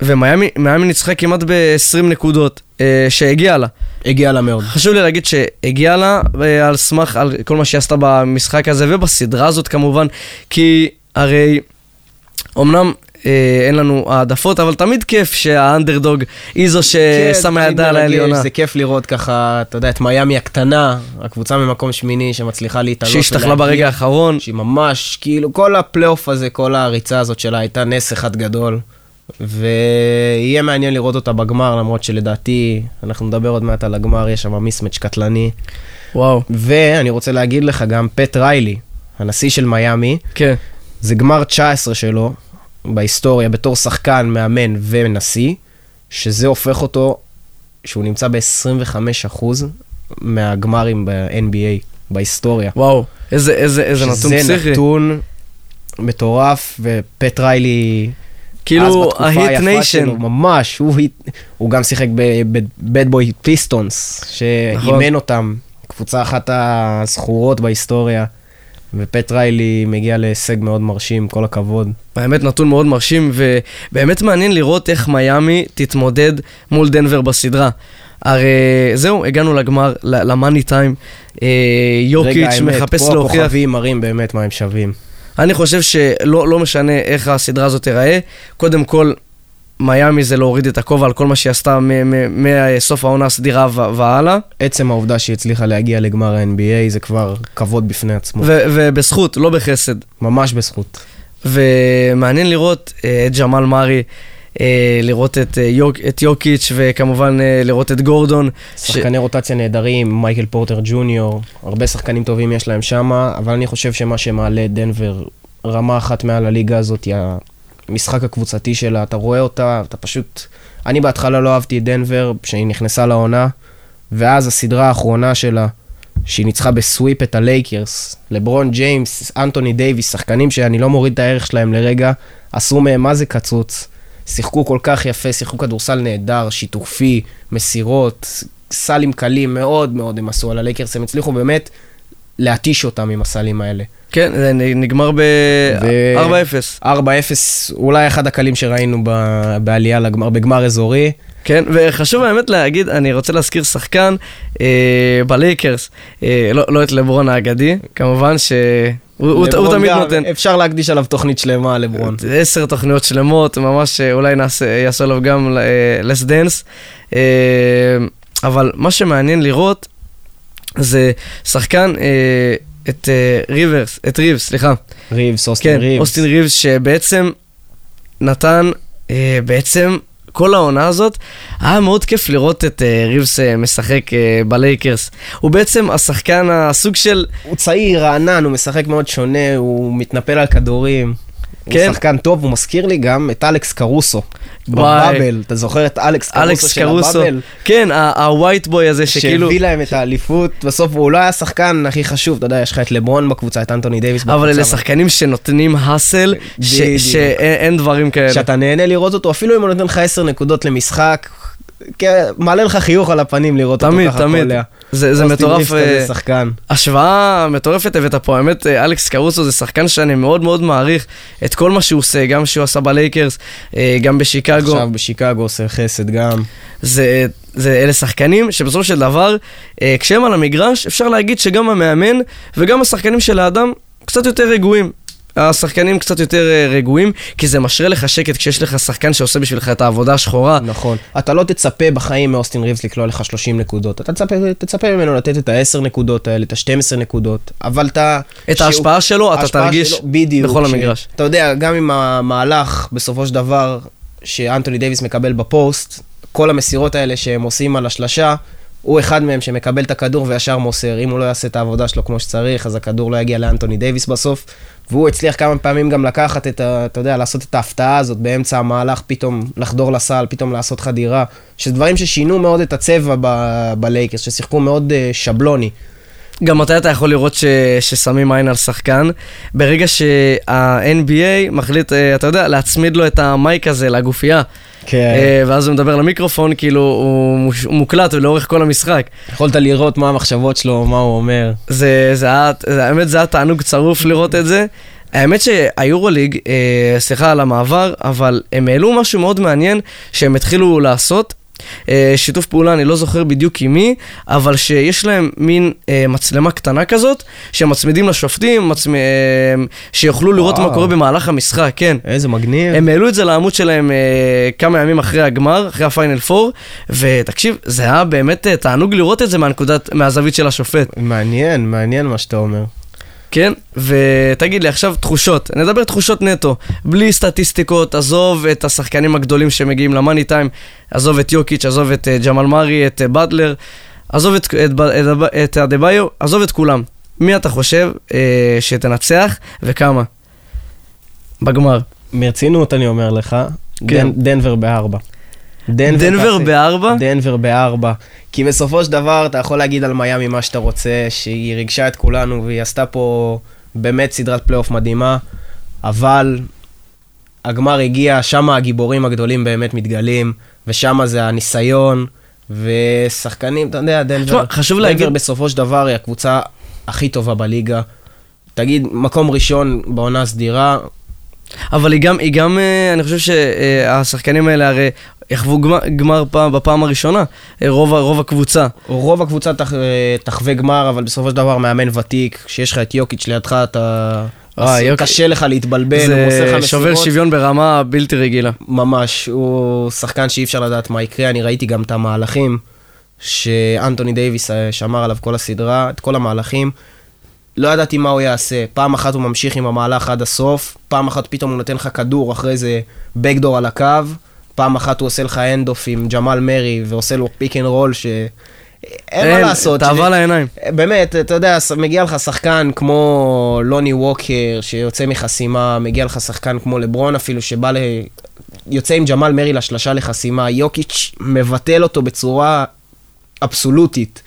ומיאמי ניצחה כמעט ב-20 נקודות, uh, שהגיעה לה. הגיעה לה מאוד. חשוב לי להגיד שהגיעה לה uh, על סמך, על כל מה שהיא עשתה במשחק הזה, ובסדרה הזאת כמובן, כי... הרי אמנם אה, אין לנו העדפות, אבל תמיד כיף שהאנדרדוג היא זו ששמה כן, ידה על העליונה. זה כיף לראות ככה, אתה יודע, את מיאמי הקטנה, הקבוצה ממקום שמיני שמצליחה להתעלות. שהשתכלה ברגע האחרון. שהיא ממש, כאילו, כל הפלייאוף הזה, כל הריצה הזאת שלה הייתה נס אחד גדול. ויהיה מעניין לראות אותה בגמר, למרות שלדעתי, אנחנו נדבר עוד מעט על הגמר, יש שם מיסמץ' קטלני. וואו. ואני רוצה להגיד לך גם, פט ריילי, הנשיא של מיאמי, כן. זה גמר 19 שלו, בהיסטוריה בתור שחקן, מאמן ונשיא, שזה הופך אותו, שהוא נמצא ב-25% מהגמרים ב-NBA בהיסטוריה. וואו, איזה, איזה, איזה נתון פסיכי. שזה נתון מטורף, ופט ריילי... כאילו, ה Heat Nation. ממש, הוא, הוא גם שיחק ב Bad Boy Pistons, נכון. שאימן אותם, קבוצה אחת הזכורות בהיסטוריה, ופט ריילי מגיע להישג מאוד מרשים, כל הכבוד. באמת נתון מאוד מרשים, ובאמת מעניין לראות איך מיאמי תתמודד מול דנבר בסדרה. הרי זהו, הגענו לגמר, למאני טיים. אה, יוקיץ' רגע האמת, מחפש פה להוכיח. הכוכבים מראים באמת מה הם שווים. אני חושב שלא לא משנה איך הסדרה הזאת תיראה, קודם כל, מיאמי זה להוריד את הכובע על כל מה שהיא עשתה מסוף העונה הסדירה והלאה, עצם העובדה שהיא הצליחה להגיע לגמר ה-NBA זה כבר כבוד בפני עצמו. ובזכות, לא בחסד. ממש בזכות. ומעניין לראות אה, את ג'מאל מארי, אה, לראות את, אה, יוק, את יוקיץ' וכמובן לראות את גורדון. ש- שחקני רוטציה נהדרים, מייקל פורטר ג'וניור, הרבה שחקנים טובים יש להם שמה, אבל אני חושב שמה שמעלה דנבר רמה אחת מעל הליגה הזאת המשחק הקבוצתי שלה, אתה רואה אותה, אתה פשוט... אני בהתחלה לא אהבתי את דנבר, כשהיא נכנסה לעונה, ואז הסדרה האחרונה שלה, שהיא ניצחה ב sweep את הלייקרס, לברון ג'יימס, אנטוני דייוויס, שחקנים שאני לא מוריד את הערך שלהם לרגע, עשו מהם מה זה קצוץ. שיחקו כל כך יפה, שיחקו כדורסל נהדר, שיתופי, מסירות, סלים קלים מאוד מאוד הם עשו על הלייקרס, הם הצליחו באמת להתיש אותם עם הסלים האלה. כן, זה נגמר ו- ב-4-0. 4-0, אולי אחד הקלים שראינו ב- בעלייה לגמר, בגמר אזורי. כן, וחשוב באמת להגיד, אני רוצה להזכיר שחקן אה, בלייקרס, אה, לא, לא את לברון האגדי, כמובן שהוא הוא, תמיד גם, נותן אפשר להקדיש עליו תוכנית שלמה, לברון. עשר תוכניות שלמות, ממש אה, אולי נעשה, יעשו עליו גם Last Dance, אבל מה שמעניין לראות זה שחקן, אה, את אה, ריברס, את ריבס, סליחה, ריבס, אוסטין כן, ריבס. אוסטין ריבס, שבעצם נתן, אה, בעצם כל העונה הזאת, היה מאוד כיף לראות את אה, ריבס אה, משחק אה, בלייקרס. הוא בעצם השחקן, הסוג של... הוא צעיר, רענן, הוא משחק מאוד שונה, הוא מתנפל על כדורים. כן. הוא שחקן טוב, הוא מזכיר לי גם את אלכס קרוסו. בבאבל, אתה זוכר את אלכס קרוסו אלכס של קרוסו, הבאבל? כן, הווייט בוי הזה שכאילו... שהביא להם את האליפות, בסוף הוא לא היה השחקן הכי חשוב, אתה יודע, יש לך את לברון בקבוצה, את אנטוני דייוויס בקבוצה. אבל אלה שחקנים שנותנים האסל. שאין אין דברים כאלה. שאתה נהנה לראות אותו, אפילו אם הוא נותן לך 10 נקודות למשחק, מעלה לך חיוך על הפנים לראות תמיד, אותו ככה תמיד. קולע. זה, מטורף. אה, שחקן. השוואה מטורפת הבאת פה, האמת, אה, אלכס קרוסו זה שחקן שאני מאוד מאוד מעריך את כל מה שהוא עושה, גם שהוא עשה בלייקרס, אה, גם בשיקגו. עכשיו בשיקגו עושה חסד גם. זה, זה, אלה שחקנים שבסופו של דבר, כשהם על המגרש, אפשר להגיד שגם המאמן וגם השחקנים של האדם קצת יותר רגועים. השחקנים קצת יותר אה, רגועים, כי זה משרה לך שקט כשיש לך שחקן שעושה בשבילך את העבודה השחורה. נכון. אתה לא תצפה בחיים מאוסטין ריבס לקלוע לך 30 נקודות. אתה תצפה, תצפה ממנו לתת את ה-10 נקודות האלה, את ה-12 נקודות, אבל אתה... את שהוא- ההשפעה שלו אתה תרגיש שלו, בדיוק, בכל ש- המגרש. אתה יודע, גם עם המהלך, בסופו של דבר, שאנטוני דייוויס מקבל בפוסט, כל המסירות האלה שהם עושים על השלשה, הוא אחד מהם שמקבל את הכדור וישר מוסר. אם הוא לא יעשה את העבודה שלו כמו שצריך, אז הכדור לא יגיע לאנטוני דייוויס בסוף. והוא הצליח כמה פעמים גם לקחת את ה... אתה יודע, לעשות את ההפתעה הזאת באמצע המהלך, פתאום לחדור לסל, פתאום לעשות חדירה. שזה דברים ששינו מאוד את הצבע ב- בלייקרס, ששיחקו מאוד אה, שבלוני. גם מתי אתה יכול לראות ש... ששמים עין על שחקן? ברגע שה-NBA מחליט, אה, אתה יודע, להצמיד לו את המייק הזה לגופייה. כן. אה, ואז הוא מדבר למיקרופון, כאילו הוא מוקלט לאורך כל המשחק. יכולת לראות מה המחשבות שלו, מה הוא אומר. זה, זה היה, האמת זה היה תענוג צרוף לראות את זה. האמת שהיורוליג, אה, סליחה על המעבר, אבל הם העלו משהו מאוד מעניין שהם התחילו לעשות. אה, שיתוף פעולה, אני לא זוכר בדיוק עם מי, אבל שיש להם מין אה, מצלמה קטנה כזאת, שמצמידים לשופטים, מצמ... אה, שיוכלו לראות וואו. מה קורה במהלך המשחק, כן. איזה מגניב. הם העלו את זה לעמוד שלהם אה, כמה ימים אחרי הגמר, אחרי הפיינל 4, ותקשיב, זה היה באמת אה, תענוג לראות את זה מהנקודת, מהזווית של השופט. מעניין, מעניין מה שאתה אומר. כן, ותגיד לי עכשיו תחושות, נדבר תחושות נטו, בלי סטטיסטיקות, עזוב את השחקנים הגדולים שמגיעים למאני טיים, עזוב את יוקיץ', עזוב את אה, ג'מאל מארי, את אה, באטלר, עזוב את, את, את, את אדבאיו, עזוב את כולם. מי אתה חושב אה, שתנצח וכמה? בגמר. מרצינות אני אומר לך, כן. דנ- דנבר בארבע. דנבר תעשה- בארבע? דנבר בארבע. כי בסופו של דבר אתה יכול להגיד על מיאמי מה שאתה רוצה, שהיא ריגשה את כולנו והיא עשתה פה באמת סדרת פלייאוף מדהימה, אבל הגמר הגיע, שם הגיבורים הגדולים באמת מתגלים, ושם זה הניסיון, ושחקנים, אתה יודע, דנבר, חשוב דנבר להגיד- בסופו של דבר היא הקבוצה הכי טובה בליגה. תגיד, מקום ראשון בעונה הסדירה, אבל היא גם, היא גם, אה, אני חושב שהשחקנים האלה הרי יחוו גמר, גמר פעם, בפעם הראשונה, אה, רוב, רוב הקבוצה. רוב הקבוצה תח, אה, תחווה גמר, אבל בסופו של דבר מאמן ותיק, כשיש לך את יוקיץ' לידך, אתה... אה, יוקיץ'. קשה לך להתבלבל, הוא עושה זה לך שובר מסירות. שוויון ברמה בלתי רגילה. ממש, הוא שחקן שאי אפשר לדעת מה יקרה, אני ראיתי גם את המהלכים שאנטוני דייוויס שמר עליו כל הסדרה, את כל המהלכים. לא ידעתי מה הוא יעשה, פעם אחת הוא ממשיך עם המהלך עד הסוף, פעם אחת פתאום הוא נותן לך כדור אחרי זה בכדור על הקו, פעם אחת הוא עושה לך hand-off עם ג'מאל מרי ועושה לו pick and roll ש... אין מה לעשות. תאווה לעיניים. באמת, אתה יודע, מגיע לך שחקן כמו לוני ווקר, שיוצא מחסימה, מגיע לך שחקן כמו לברון אפילו, שבא ל... יוצא עם ג'מאל מרי לשלשה לחסימה, יוקיץ' מבטל אותו בצורה אבסולוטית.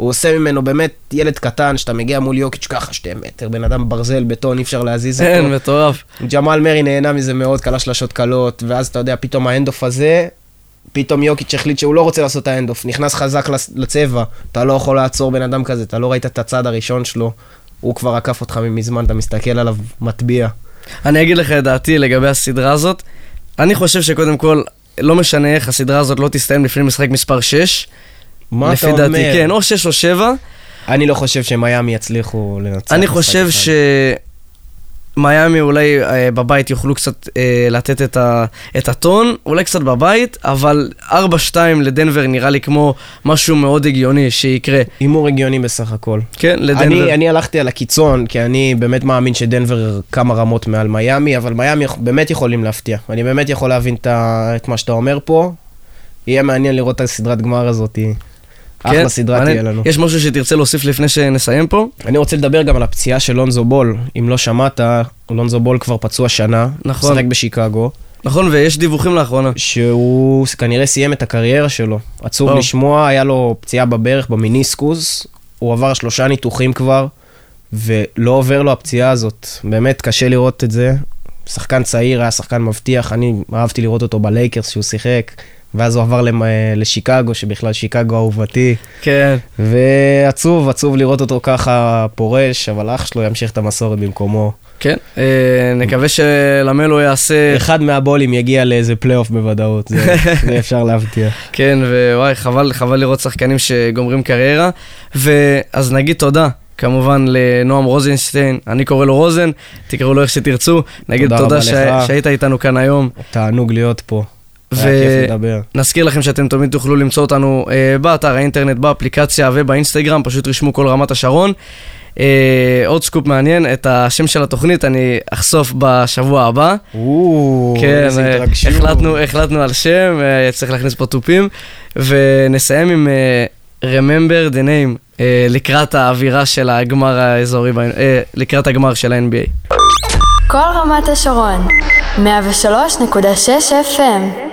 הוא עושה ממנו באמת ילד קטן, שאתה מגיע מול יוקיץ' ככה שתי מטר, בן אדם ברזל, בטון, אי אפשר להזיז אותו. אין, מטורף. ג'מאל מרי נהנה מזה מאוד, כלה שלשות קלות, ואז אתה יודע, פתאום האנדוף הזה, פתאום יוקיץ' החליט שהוא לא רוצה לעשות את האנדוף, נכנס חזק לצ- לצבע, אתה לא יכול לעצור בן אדם כזה, אתה לא ראית את הצד הראשון שלו, הוא כבר עקף אותך מזמן, אתה מסתכל עליו, מטביע. אני אגיד לך את דעתי לגבי הסדרה הזאת. אני חושב שקודם כל, לא משנה איך, הסדרה הזאת לא תסתיים לפני משחק מספר 6. מה אתה לפי אומר? דעתי, כן, או 6 או 7. אני לא חושב שמיאמי יצליחו לנצח. אני חושב אחד. שמיאמי אולי אה, בבית יוכלו קצת אה, לתת את, ה, את הטון, אולי קצת בבית, אבל 4-2 לדנבר נראה לי כמו משהו מאוד הגיוני שיקרה. הימור הגיוני בסך הכל. כן, לדנבר. אני, אני הלכתי על הקיצון, כי אני באמת מאמין שדנבר כמה רמות מעל מיאמי, אבל מיאמי באמת יכולים להפתיע. אני באמת יכול להבין את, את מה שאתה אומר פה. יהיה מעניין לראות את הסדרת גמר הזאת. אחלה סדרה כן, מעניין. תהיה לנו. יש משהו שתרצה להוסיף לפני שנסיים פה? אני רוצה לדבר גם על הפציעה של לונזו בול. אם לא שמעת, לונזו בול כבר פצוע שנה. נכון. משחק בשיקגו. נכון, ויש דיווחים לאחרונה. שהוא כנראה סיים את הקריירה שלו. עצוב. לשמוע, היה לו פציעה בברך, במיניסקוס, הוא עבר שלושה ניתוחים כבר, ולא עובר לו הפציעה הזאת. באמת קשה לראות את זה. שחקן צעיר, היה שחקן מבטיח, אני אהבתי לראות אותו בלייקרס שהוא שיחק, ואז הוא עבר למ- לשיקגו, שבכלל שיקגו אהובתי, כן. ועצוב, עצוב לראות אותו ככה פורש, אבל אח שלו ימשיך את המסורת במקומו. כן, אה, נקווה שלמלו יעשה... אחד מהבולים יגיע לאיזה פלייאוף בוודאות, זה, זה אפשר להבטיח. כן, ווואי, חבל, חבל לראות שחקנים שגומרים קריירה. ואז נגיד תודה. כמובן לנועם רוזנשטיין, אני קורא לו רוזן, תקראו לו איך שתרצו. נגיד תודה תודה ש... שהיית איתנו כאן היום. תענוג להיות פה. ו- היה כיף לדבר. נזכיר לכם שאתם תמיד תוכלו למצוא אותנו אה, באתר האינטרנט, באפליקציה ובאינסטגרם, פשוט רשמו כל רמת השרון. אה, עוד סקופ מעניין, את השם של התוכנית אני אחשוף בשבוע הבא. או, כן, איזה אה, התרגשות. החלטנו, החלטנו על שם, אה, צריך להכניס פה תופים, ונסיים עם אה, Remember the name, אה, לקראת האווירה של הגמר האזורי, אה, לקראת הגמר של ה-NBA. כל רמת השרון, 103.6 FM